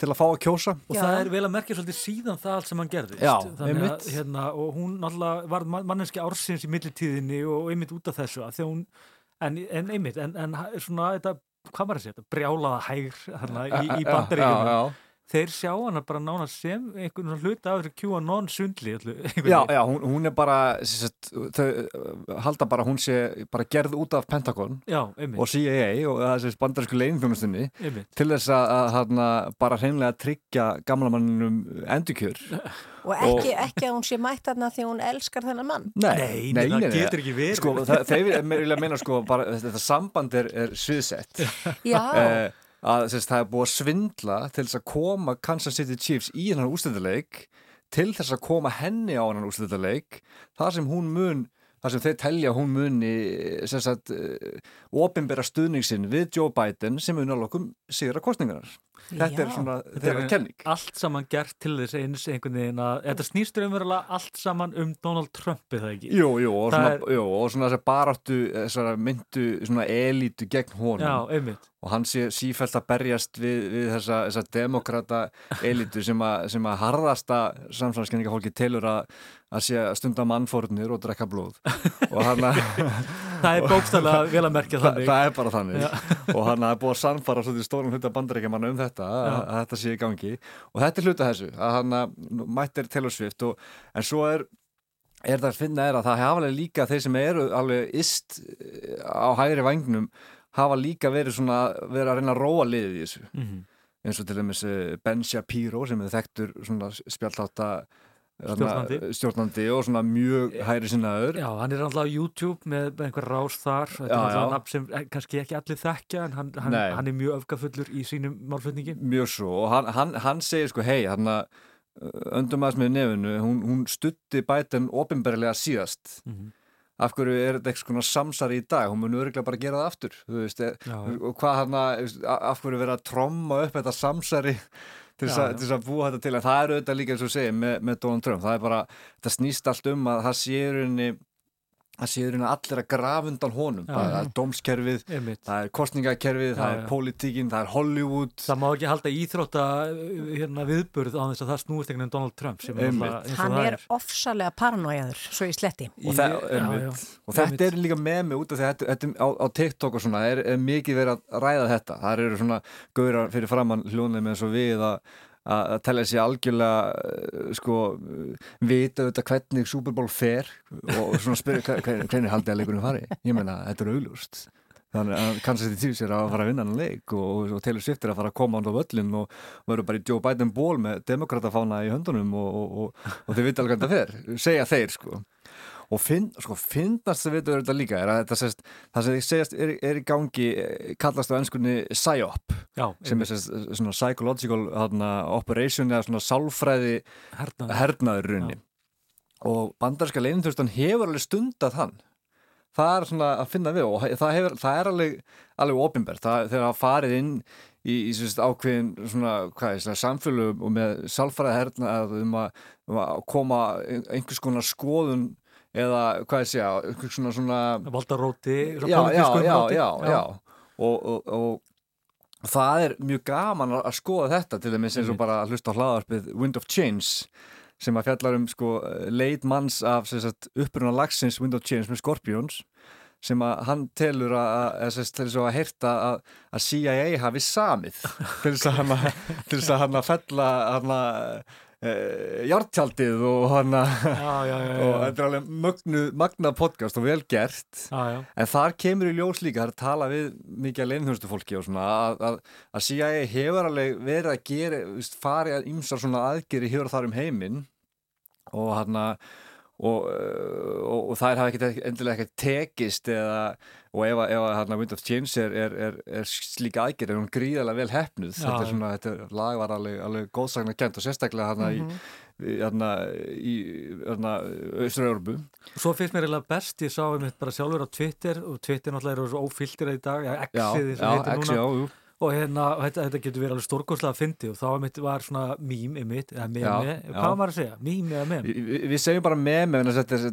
til að fá að kjósa. Og það er vel að merkja svolítið síðan það allt sem hann gerðist. Já, Þannig að, hérna, og hún náttúrulega var man- manneski ársins í millitíðinni og einmitt út af þessu hún, en, en einmitt en, en svona þetta, hvað var þessi þetta brjálaða hægr hérna, í, í Já, já, já. Þeir sjá hana bara nána sem einhvern svona hluta af þessu QAnon sundli Já, já, hún, hún er bara sagt, þau uh, halda bara hún sé bara gerð út af Pentagon Já, og CIA og þessi bandarísku leinþjónustunni Einmitt. til þess að, að hana, bara hreinlega tryggja gamla manninum endurkjör Og ekki, ekki að hún sé mætt þarna því hún elskar þennan mann. Nei, nei, það getur ekki verið. Sko, það, þeir vilja meina sko bara, þetta samband er, er sviðsett Já. Eh, að sérst, það er búið að svindla til þess að koma Kansas City Chiefs í hennar ústæðuleik til þess að koma henni á hennar ústæðuleik þar sem hún mun þar sem þeir telja að hún muni sem sagt, ofinbera stuðningsinn við Joe Biden sem unarlokum sigra kostningarnar þetta er Já. svona Þetta þeirra er kenning allt saman gert til þess eins einhvern veginn að þetta snýstur umverulega allt saman um Donald Trump eða ekki Jú, jú, og Það svona, er- jú, og svona þess að baráttu, þessara myndu, svona elítu gegn honum. Já, einmitt. Og hann sé sífælt að berjast við, við þessa, þessa demokrata elítu sem, að- sem að harðasta samsvarskenninga fólki telur að, að sé að stunda mannfórnir og drekka blóð. Og hann að... Það er bókstaflega vel að merkja Þa, þannig. það er bara þannig. Og hann að búið að sannfara svolítið stórum hluta bandarækjamanna um þetta, að, að þetta sé í gangi. Og þetta er hluta þessu, að hann að mættir og, en svo er er það að finna er að það alveg líka þeir sem eru alveg ist eh, á hægri vangnum hafa líka verið svona verið að reyna að róa liðið í þessu. Mhm. eins og til dæmis eh, Ben Shapiro sem er þekktur svona spjalláta Stjórnandi. stjórnandi og svona mjög hægri sinnaður. Já, hann er alltaf á YouTube með, einhver rás þar. Þetta er alltaf nafn sem eh, kannski ekki allir þekkja en hann, hann, hann er mjög öfgafullur í sínum málflutningi. Mjög svo. Og hann, hann, hann segir sko hei hann að öndum aðeins með nefinu hún, hún stutti bæten opinberlega síðast. Mhm. Af hverju er þetta eitthvað svona samsari í dag? Hún mun örgulega bara gera það aftur þú veist, e, Já, og hvað hann að af hverju vera að tromma upp þetta samsari til þess að- búa þetta til? En það er auðvitað líka eins og segir með, með Donald Trump það er bara, þetta snýst allt um að það sé rauninni það sé í rauninni allir að grafa undan honum Já, það er dómskerfið, Einmitt. það er kostningakerfið það er já. pólitíkin, það er Hollywood Það má ekki halda íþrótta hérna, viðburð á þess að það snúist einhvern veginn Donald Trump sem er alltaf eins og Hann það er ofsalega paranoiaður, svo ég sletti. og, það, Í- já, já. og þetta er líka með mig út af því að þetta, þetta á, á TikTok og svona er, er mikið verið að ræða þetta það eru svona gaurar fyrir framann hljónum eins og við að að telja sér algjörlega eh, sko, vita auðvitað hvernig Super Bowl fer og svona spyrja hver- hver- hvernig haldið að leikunum fari. Ég meina, þetta er augljóst. Þannig að kannski þetta tíu sér að fara að vinna hann leik og, og, og Taylor Swift er að fara að koma á völlin og verður bara í Joe Biden ból með demokratafána í höndunum og, og þeir vita alveg hvernig það fer segja þeir sko og finn, sko, finnast það veitur þetta líka er að þetta sést, það sem þið segjast er, er í gangi eh, kallast á ennskunni PSYOP sem er sést, svona psychological hana, operation eða svona sálfræði Hernaður. hernaður runni og bandarska leinþjóðstan hefur alveg stundað hann. Það er svona að finna við og það, hefur, það er alveg, alveg ofinbært þegar það farið inn í, í sérst, ákveðin svona, hvað það, samfélögum og með sálfræði hernað um, að- um að koma einhvers konar skoðun eða hvað ég segja, svona svona Valdaróti já, já, já, já, já. Og, og, og, það er mjög gaman að skoða þetta til dæmis eins og bara að hlusta á hlaðarpið Wind of Change sem að fjallar um sko leit manns af uppruna lagsins Wind of Change með Scorpions sem að hann telur að, til þess að heyrta að, CIA hafi samið til þess að hann að fella hann að e, jártjaldið og hann og þetta er alveg mögnu, magna podcast og vel gert. Já, já. en þar kemur í ljós líka, það er að tala við mikið að leinþjónustu fólki og svona að, að, að CIA hefur alveg verið að gera farið að ýmsar svona aðgeri hefur þar um heiminn. Og hann að og, uh, og, og þær hafa ekkert endilega ekkert tekist eða, og ef, að- ef að Wind of Change er, er, er, er slík aðgerð er hún gríðarlega vel hefnuð Já, þetta er svona, þetta lag var alveg, alveg góðsagna kent og sérstaklega hérna Mhm. í hérna í hérna Östur-Európu Svo finnst mér eiginlega best, ég sá einmitt bara sjálfur á Twitter og Twitter náttúrulega eru svo ófiltir í dag, ja, sem já, núna já, jú. Og, hérna, þetta, þetta getur verið alveg stórkostlega að fyndi og þá var svona mím einmitt, eða meme, hvað var að segja? Mím eða mem? Vi, vi- við segjum bara meme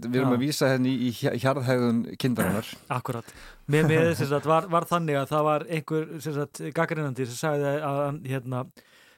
við erum Já. að vísa henni í hja- hjarðhægðun kindarinnar Akkurat. Sagt, var, var þannig að það var einhver gaggrinandi sem sagði að hérna,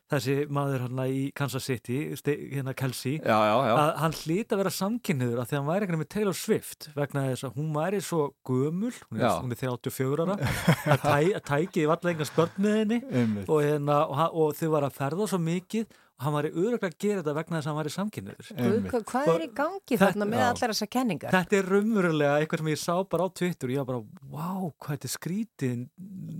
þessi maður hérna í Kansas City, hérna Kelsey, Já, já, já. að hann hlýt að vera samkynniður að því að hann væri veginn með Taylor Swift vegna þess að hún væri svo gömul, hún er, hún er 34 ára, að, tæ, að tækið valla engan spörn með henni Einmitt. og, hérna, og, hann- og þau var að ferða svo mikið og hann var í öruglega að gera þetta vegna þess að hann væri samkynniður. Guð, hvað- er í gangi þarna með Já. allar þessar kenningar? Þetta er raunverulega eitthvað sem ég sá bara á Twitter og ég var bara, wow, hvað þetta er skrítin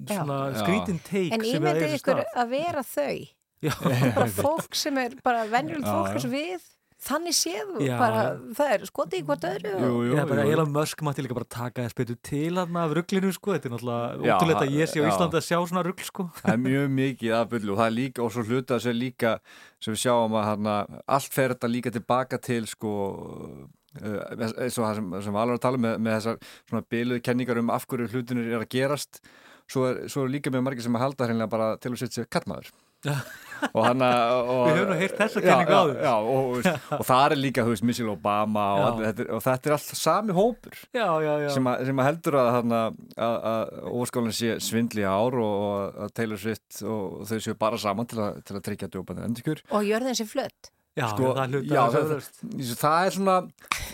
svona skrítin teik En sem er að vera þau. bara fólk sem er bara venjulegt Já, fólk já. eins og við þannig séð og Já, bara, já. það er skotið í hvort öðru og- Ég er bara, Elon Musk mátti líka bara taka þess betur til hann af rugglinu sko, þetta er náttúrulega Já, ótrúlega að ég sé á já. Íslandi að sjá svona ruggl sko. Það er mjög mikið af bullu og það er líka og svo hluta þessu líka sem við sjáum að hana, allt fer þetta líka tilbaka til sko uh, eins og það sem, sem er að tala um með, með þessar svona byluðu kenningar um af hverju hlutinir er að gerast. Svo er, svo er líka með margir sem að halda hreinlega bara til að setja sér kattmaður og hann að og, Við höfum nú heyrt þessa kenningu áður. já, og, og, það er líka, þú veist, Michelle Obama og, Já. allt þetta, og þetta er allt sami hópur. Já, já, já. Sem, að, sem að heldur að, þarna, að, að óskálinn sé svindli ár og, að Taylor Swift og þau séu bara saman til að, til að tryggja djópaði endurkjör. Og jörðin sér flött Já, Sko, það er já, það, þessu. það, það er svona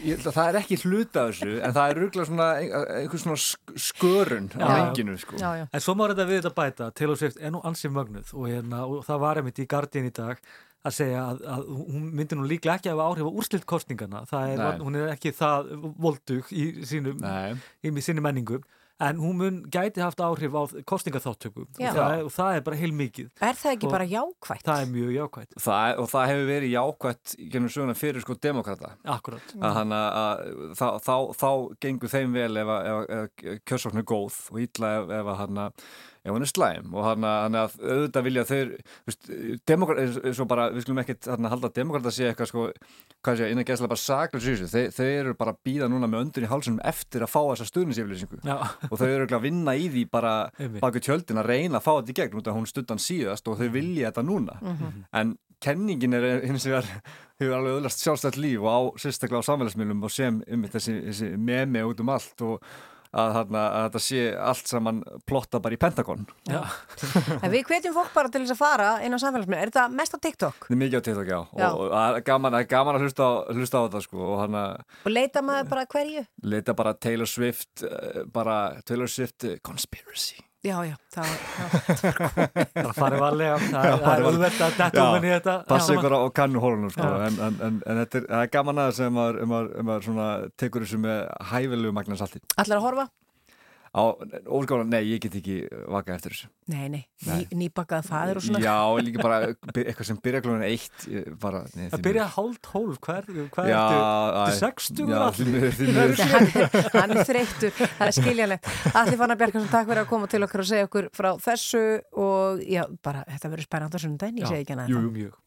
ég, það er ekki hluta þessu en það er rúglega svona ein- einhver svona sk- skörun á Já. renginu sko. já, já. En svo má þetta við þetta bæta, Taylor Swift er nú ansið mögnuð og, hérna, og það var einmitt í Guardian í dag að segja að, að hún myndi nú líklega ekki að hafa áhrif á úrslilt kostningana, það er, Nei. hún er ekki það voldug í, sínum, Nei. í sinni menningu en hún mun gæti haft áhrif á kostningaþáttöku og það, og það er bara heilmikið. Er það ekki Og bara jákvætt? Það er mjög jákvætt. Það, og það hefur verið jákvætt gennum söguna fyrir sko demokrata Akkurat. Að hann að þá, þá, þá gengur þeim vel ef, að- ef, ef, ef kjörsókn er góð og illa ef, ef að hann að ef hann er slæm og hann að, auðvitað vilja bara, við skulum að halda að demokrata sé eitthvað sko, hvað sé, innan gæslega bara saklur sísu, þeir, þeir eru bara að býða núna með öndun í hálsunum eftir að fá þessa stuðniseflýsingu og þau eru að vinna í því bara baku tjöldin að reyna að fá þetta í gegn út af hún stuttan síðast og þau vilja þetta núna. Mhm. en kenningin er hins vegar hefur alveg öðlast sjálfstætt líf og á sérstaklega á samfélagsmiðlum og sem um þessi, þessi memi út um allt og að, þarna, að þetta sé allt saman plotta bara í Pentagon við hvetjum fólk bara til þess að fara inn á samfélagsmiðla. Er þetta mest á TikTok? þetta er mikið á TikTok já, Já. og, það er gaman, gaman að hlusta á, hlusta á þetta sko og hann að Og leita maður bara að hverju? leita bara Taylor Swift uh, bara Taylor Swift uh, Conspiracy Já, já, það var, Það farið varlega, það, er auðvelt að detta um henni þetta passa ykkur á, á kannu hólunum sko. Já. en, en, en, en þetta er, það er gaman aðeins ef maður, ef maður, ef maður svona tekur þessu með hæfilegu magna salti allar að horfa? Á óskála, nei, ég get ekki vaka eftir þessu Nei, nei, Nei. Ný, nýbakað faður og svona. já, líka bara eitthvað sem byrja klunum eitt bara, nei, Það byrja hálf tólf, hvað er, er þetta? 60 já, allir? hann, er- hann er þreyttur, það er skiljanlegt Allir fann að Bjarkarsson, takk fyrir að koma til okkar og segja okkur frá þessu og já, bara, þetta verður spennandi á sunnudaginn, ég segi ekki hana Jú, jú, mjög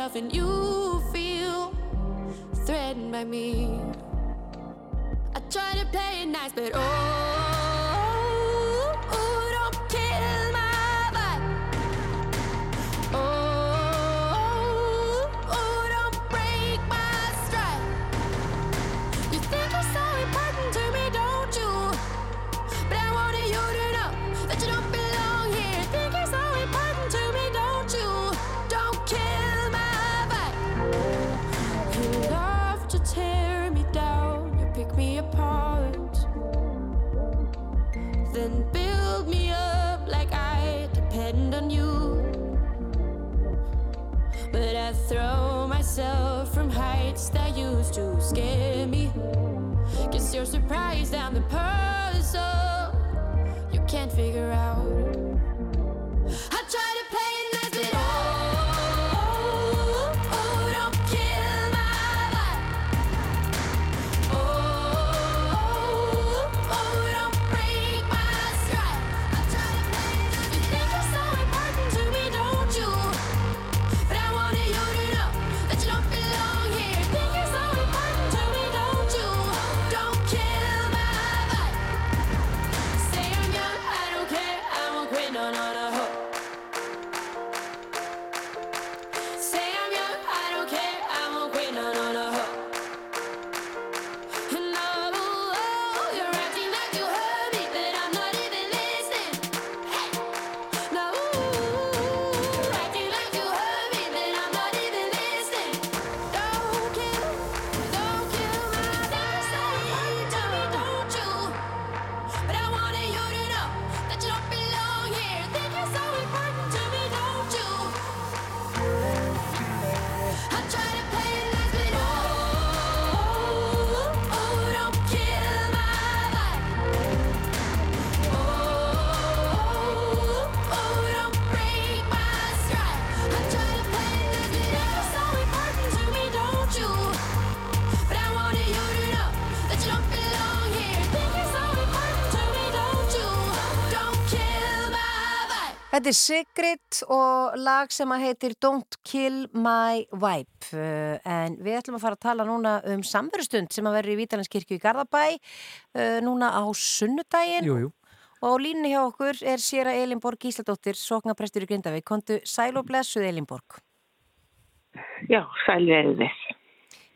and you feel threatened by me. I try to play it nice, but oh. Then build me up like I depend on you. But I throw myself from heights that used to scare me. Guess you're surprised I'm the puzzle you can't figure out. Er Sigrid og lag sem að heitir Don't Kill My Vibe. Uh, en við ætlum að fara að tala núna um samverustund sem að verður í Vítalandskirkju í Garðabæ uh, núna á sunnudaginn. Jú, jú. og á línni hjá okkur er sér að Elinborg Gísladóttir, soknaprestur í Grindavík. Kontu sæl og blessuð Elinborg Já, sæl verið þess.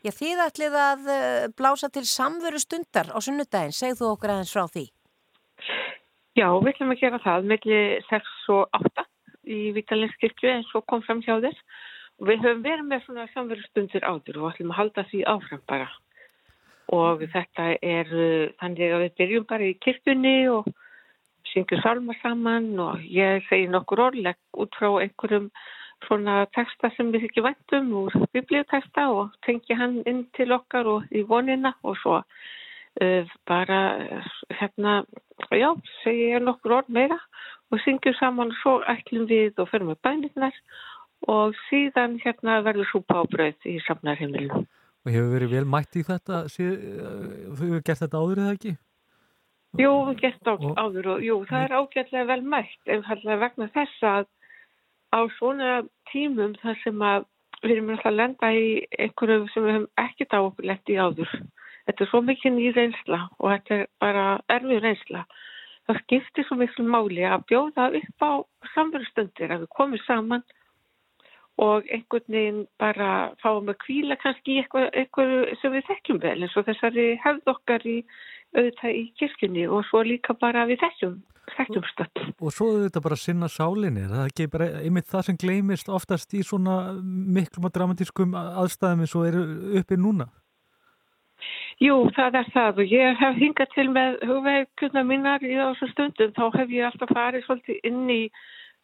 Já, þið ætlið að uh, blása til samverustundar á sunnudaginn, segð þú okkur aðeins frá því Já, við ætlum að gera það milli 6 og 8 í Vítalinskirkju eins og kom fram hjá þess og við höfum verið með svona samverðstundir áður og ætlum að halda því áfram bara. Og þetta er uh, þannig að við byrjum bara í kirkjunni og syngjum salma saman og ég segi nokkur orðleg út frá einhverjum svona texta sem við ekki væntum úr biblíuteksta og tengi hann inn til okkar og í vonina og svo bara uh, hérna, já, segi ég nokkur orð meira og syngjum saman og svo ætlum við og förum með bænirnar og síðan hérna verður súpa á brauð í safnarheimilinu. Og hefur verið vel mætt í þetta, þú hefur gert þetta áður eða ekki? Jú, við gert á, áður og jú, það er ágætlega vel mætt einfallega vegna þess að á svona tímum þar sem að við erum alltaf að lenda í einhverju sem við hefum ekkert á okkur lent í áður. Þetta er svo mikið ný reynsla og þetta er bara erfið reynsla. Það skiptir svo miklu máli að bjóða upp á samverðstundir að við komum saman og einhvern veginn bara fáum að kvíla kannski í eitthvað, eitthvað sem við þekkjum vel eins og þessari hefð okkar í auðvitað í kirkjunni og svo líka bara við þekkjum. Og svo er þetta bara að sinna sálinni, það er ekki bara einmitt það sem gleymist oftast í svona miklum og dramatískum aðstæðum eins og eru uppi núna. Jú, það er það. Og ég hef hingað til með hugveikuna mínar í þessum stundum, þá hef ég alltaf farið svolítið inn í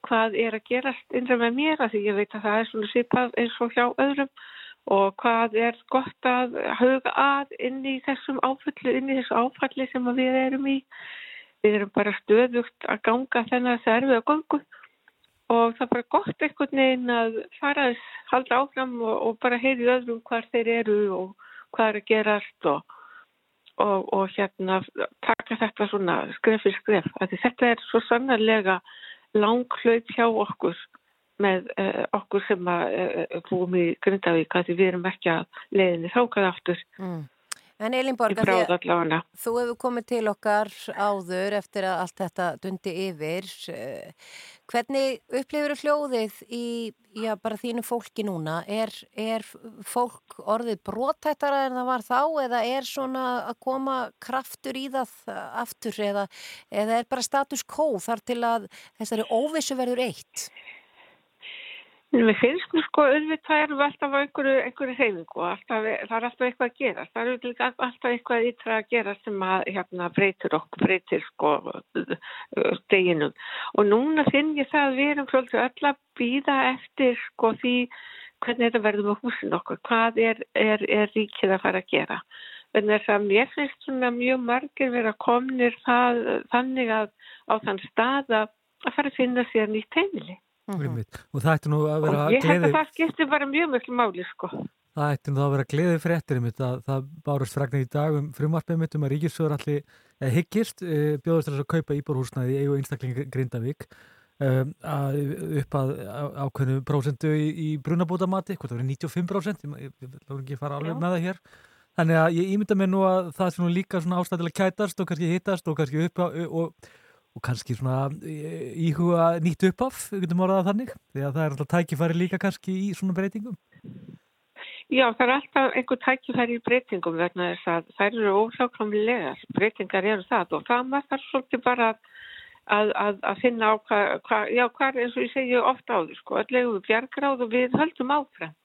hvað er að gerast innra með mér að því ég veit að það er svona sipað eins og hjá öðrum. Og hvað er gott að huga að inn í þessum áfalli, inn í þessu áfalli sem að við erum í. Við erum bara stöðugt að ganga þennan að erfið að gangu og það er bara gott einhvern veginn að fara þess, halda áfram og, og bara heyri öðrum hvar þeir eru og hvað er að gerast og, og, og hérna taka þetta svona skref fyrir skref. Þetta er svo sannarlega langhlaup hjá okkur með uh, okkur sem að uh, búum í Grindavík að við erum ekki að leiðinni þákað aftur. Mm. En bráð allavega. þú hefur komið til okkar áður eftir að allt þetta dundi yfir. eh, Hvernig upplifur hljóðið í já, bara þínu fólki núna? Er, er fólk orðið brotættara en það var þá eða er svona að koma kraftur í það aftur eða, eða er bara status quo þar til að þessari óvissu verður eitt? Mér finnst nú sko auðvitað erum við alltaf á einhverju, einhverju hreyfingu og alltaf, það er alltaf eitthvað að gera. Það er líka alltaf eitthvað ytra að gera sem að hérna, breytir okkur, breytir sko deginum. Og núna finn ég það að við erum svolítið öll að býða eftir sko því hvernig þetta verður með húsin okkur. Hvað er, er, er ríkið að fara að gera? Þannig að mér finnst svona mjög margir vera komnir það, þannig að á þann stað að að fara að finna sér nýtt heimili. Mm Og það ætti nú að vera Og ég held að það skiptir bara mjög mjög máli sko. það ætti nú að vera gleði fréttir einmitt að það bárust fræknar í dag um frumarpið mitt um að ríkissöður allir eða hyggist e, bjóðist þess að kaupa íbúrhúsnaði í eigu einstakling Grindavík um, að, upp að ákveðnu prósentu í, í brunabótamati, hvort það verið 95% ég, lóður ekki að fara alveg með það hér. Þannig að ég ímynda mér nú að það er nú líka svona ástæðilega kætast og kannski hittast og kannski upp og, og kannski svona e, íhuga nýtt uppaf, við getum orðað þannig því að það er alltaf tækifæri líka kannski í svona breytingum Já, það er alltaf einhver tækifæri í breytingum vegna þess að þær eru óhjákvæmlegar. Breytingar eru það og það maður þarf svolítið bara að, að, að, finna á hvað, hva, já, hvað eins og ég segi ofta á því, sko, öll eigum við bjargráð og við höldum áfram.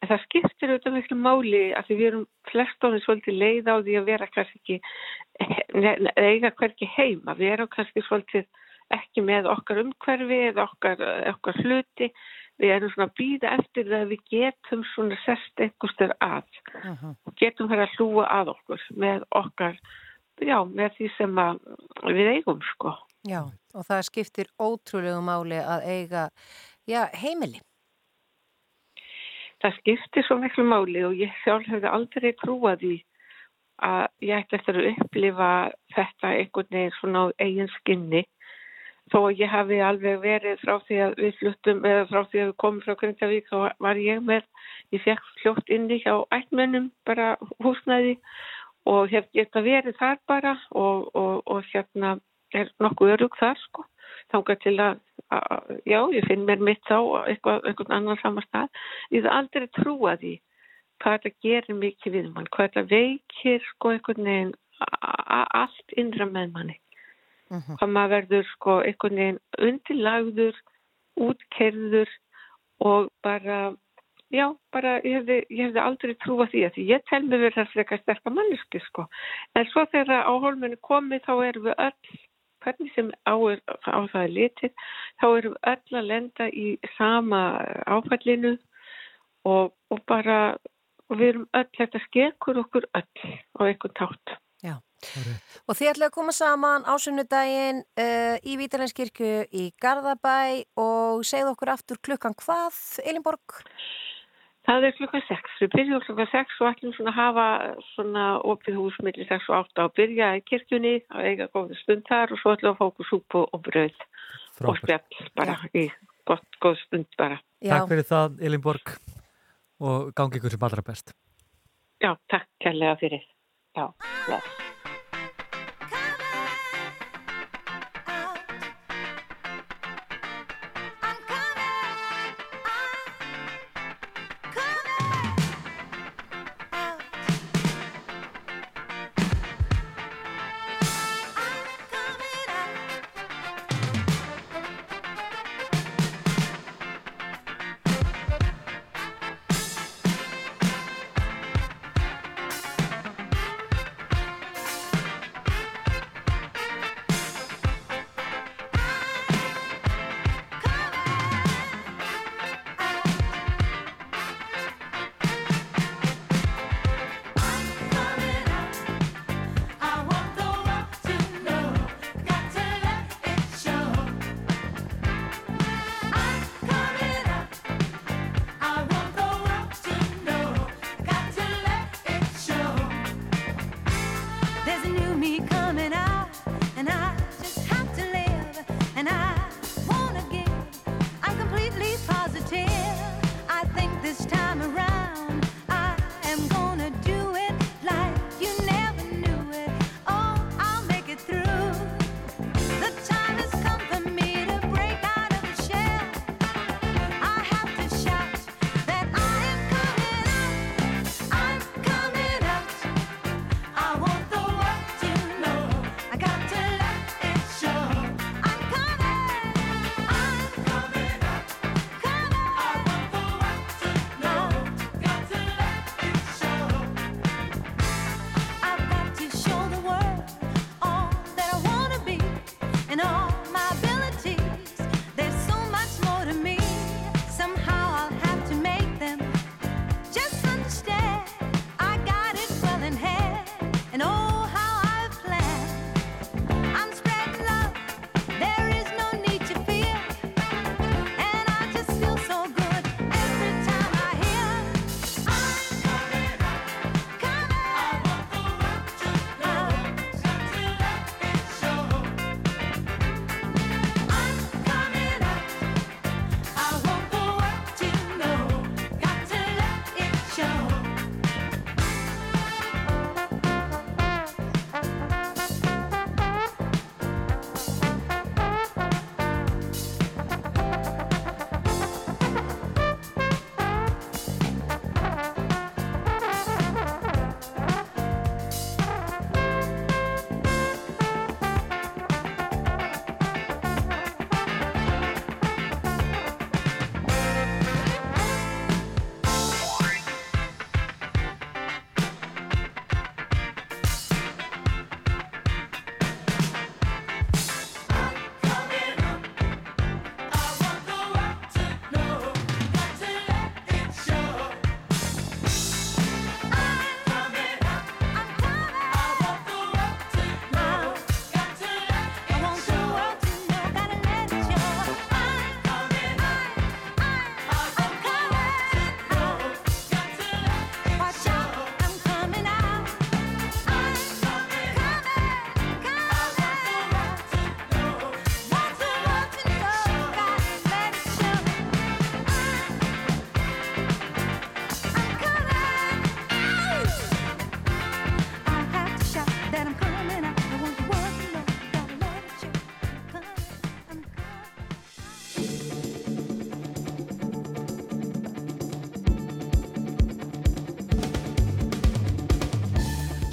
En það skiptir auðvitað miklu máli að því við erum flest ofið svolítið leið á því að vera kannski ekki, eiga hverki heima. Við erum kannski svolítið ekki með okkar umhverfi eða okkar, okkar hluti. Við erum svona að býða eftir það að við getum svona sest einhverstur að og getum fyrir að hlúa að okkur með okkar, já, með því sem við eigum, sko. Já, og það skiptir ótrúlegu máli að eiga já, heimili. Það skiptir svo miklu máli og ég sjálf hefði aldrei trúað því að ég ætti eftir að upplifa þetta einhvern veginn svona á eigin skinni. Þó að ég hafi alveg verið frá því að við fluttum eða frá því að við komum frá Grindavík þá var ég með, ég fekk fljótt inni hjá ættmönnum bara húsnæði og hef geta verið þar bara og, og, og hérna er nokkuð örug þar sko þangað til að, að já, ég finn mér mitt á eitthvað, einhvern annan saman stað. Ég hef aldrei trúa því hvað þetta gerir mikið við mann hvað þetta veikir sko einhvern veginn allt innra með manni. Hvað maður verður sko einhvern veginn undirlagður, útkerður og bara, já, bara ég hefði, ég hefði aldrei trúa því að því ég tel mig verið þess frekar sterkar manneski sko. En svo þegar á hólminu komið þá erum við öll, hvernig sem á, er, á það er litið, þá erum við öll að lenda í sama áfallinu og, og bara, og við erum öll, þetta skekur okkur öll á einhvern tátt. Já. Og þið ætlaðu að koma saman á sunnudaginn uh, í Vítalenskirkju í Garðabæ og segðu okkur aftur klukkan hvað, Elinborg? Það er klukkan 6. Við byrjum klukkan 6 og ætlum svona að hafa svona opið hús millir 6 og 8 og byrja í kirkjunni að eiga góða stund þar og svo ætlum við að fá okkur súpu og brauð og spjall bara í gott, góð stund bara. Takk fyrir það, Elinborg og gangi ykkur sem allra best Já, takk kærlega fyrir. Já, bless.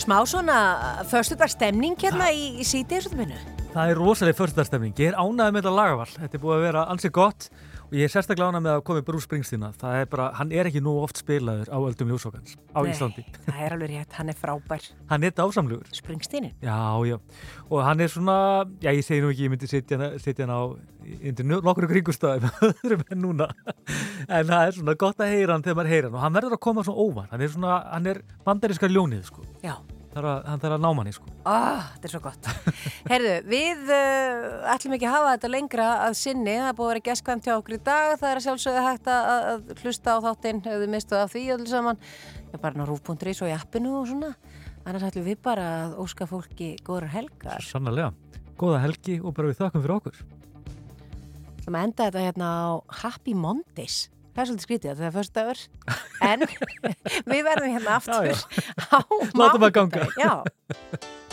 Smá svona förstudags stemning hérna í, í sítiðsutminu. Það er rosalega förstarstemning. Ég er ánægð með þetta lagavall. Þetta er búið að vera ansið gott og ég er sérstaklega ánægð með að komi Bruce Springsteen. Það er bara, hann er ekki nú oft spilaður á öldum ljósokans á Íslandi. Það er alveg rétt, hann er frábær. Hann er dásamlugur. Springsteenin. Já, já. Og hann er svona, já ég segi nú ekki, ég myndi setja hann- á undir nokkru kringustæðum öðrum en núna. En það er svona gott að heyra hann þegar maður heyra hann og hann verður að koma svona óvar. Hann er svona, hann er bandarískar ljónið, sko. Já. Þarf að, hann þarf að ná manni, sko. Ah, þetta er svo gott. Herðu, við uh, ætlum ekki að hafa þetta lengra að sinni. Það er búið að vera geskvæmt hjá okkur í dag. Það er sjálfsögðu hægt að, að hlusta á þáttinn ef þið mistuð af því öllu saman. Já, bara ná rúf.is og í appinu og svona. Annars ætlum við bara að óska fólki góðar helgar. Sannarlega. Góða helgi og bara við þakkum fyrir okkur. Við ætlum að enda þetta hérna á Happy Mondays. Það er svolítið skrítið að það er fyrst dagur. En við verðum hérna aftur á Látum að ganga. mánudaginn. Já.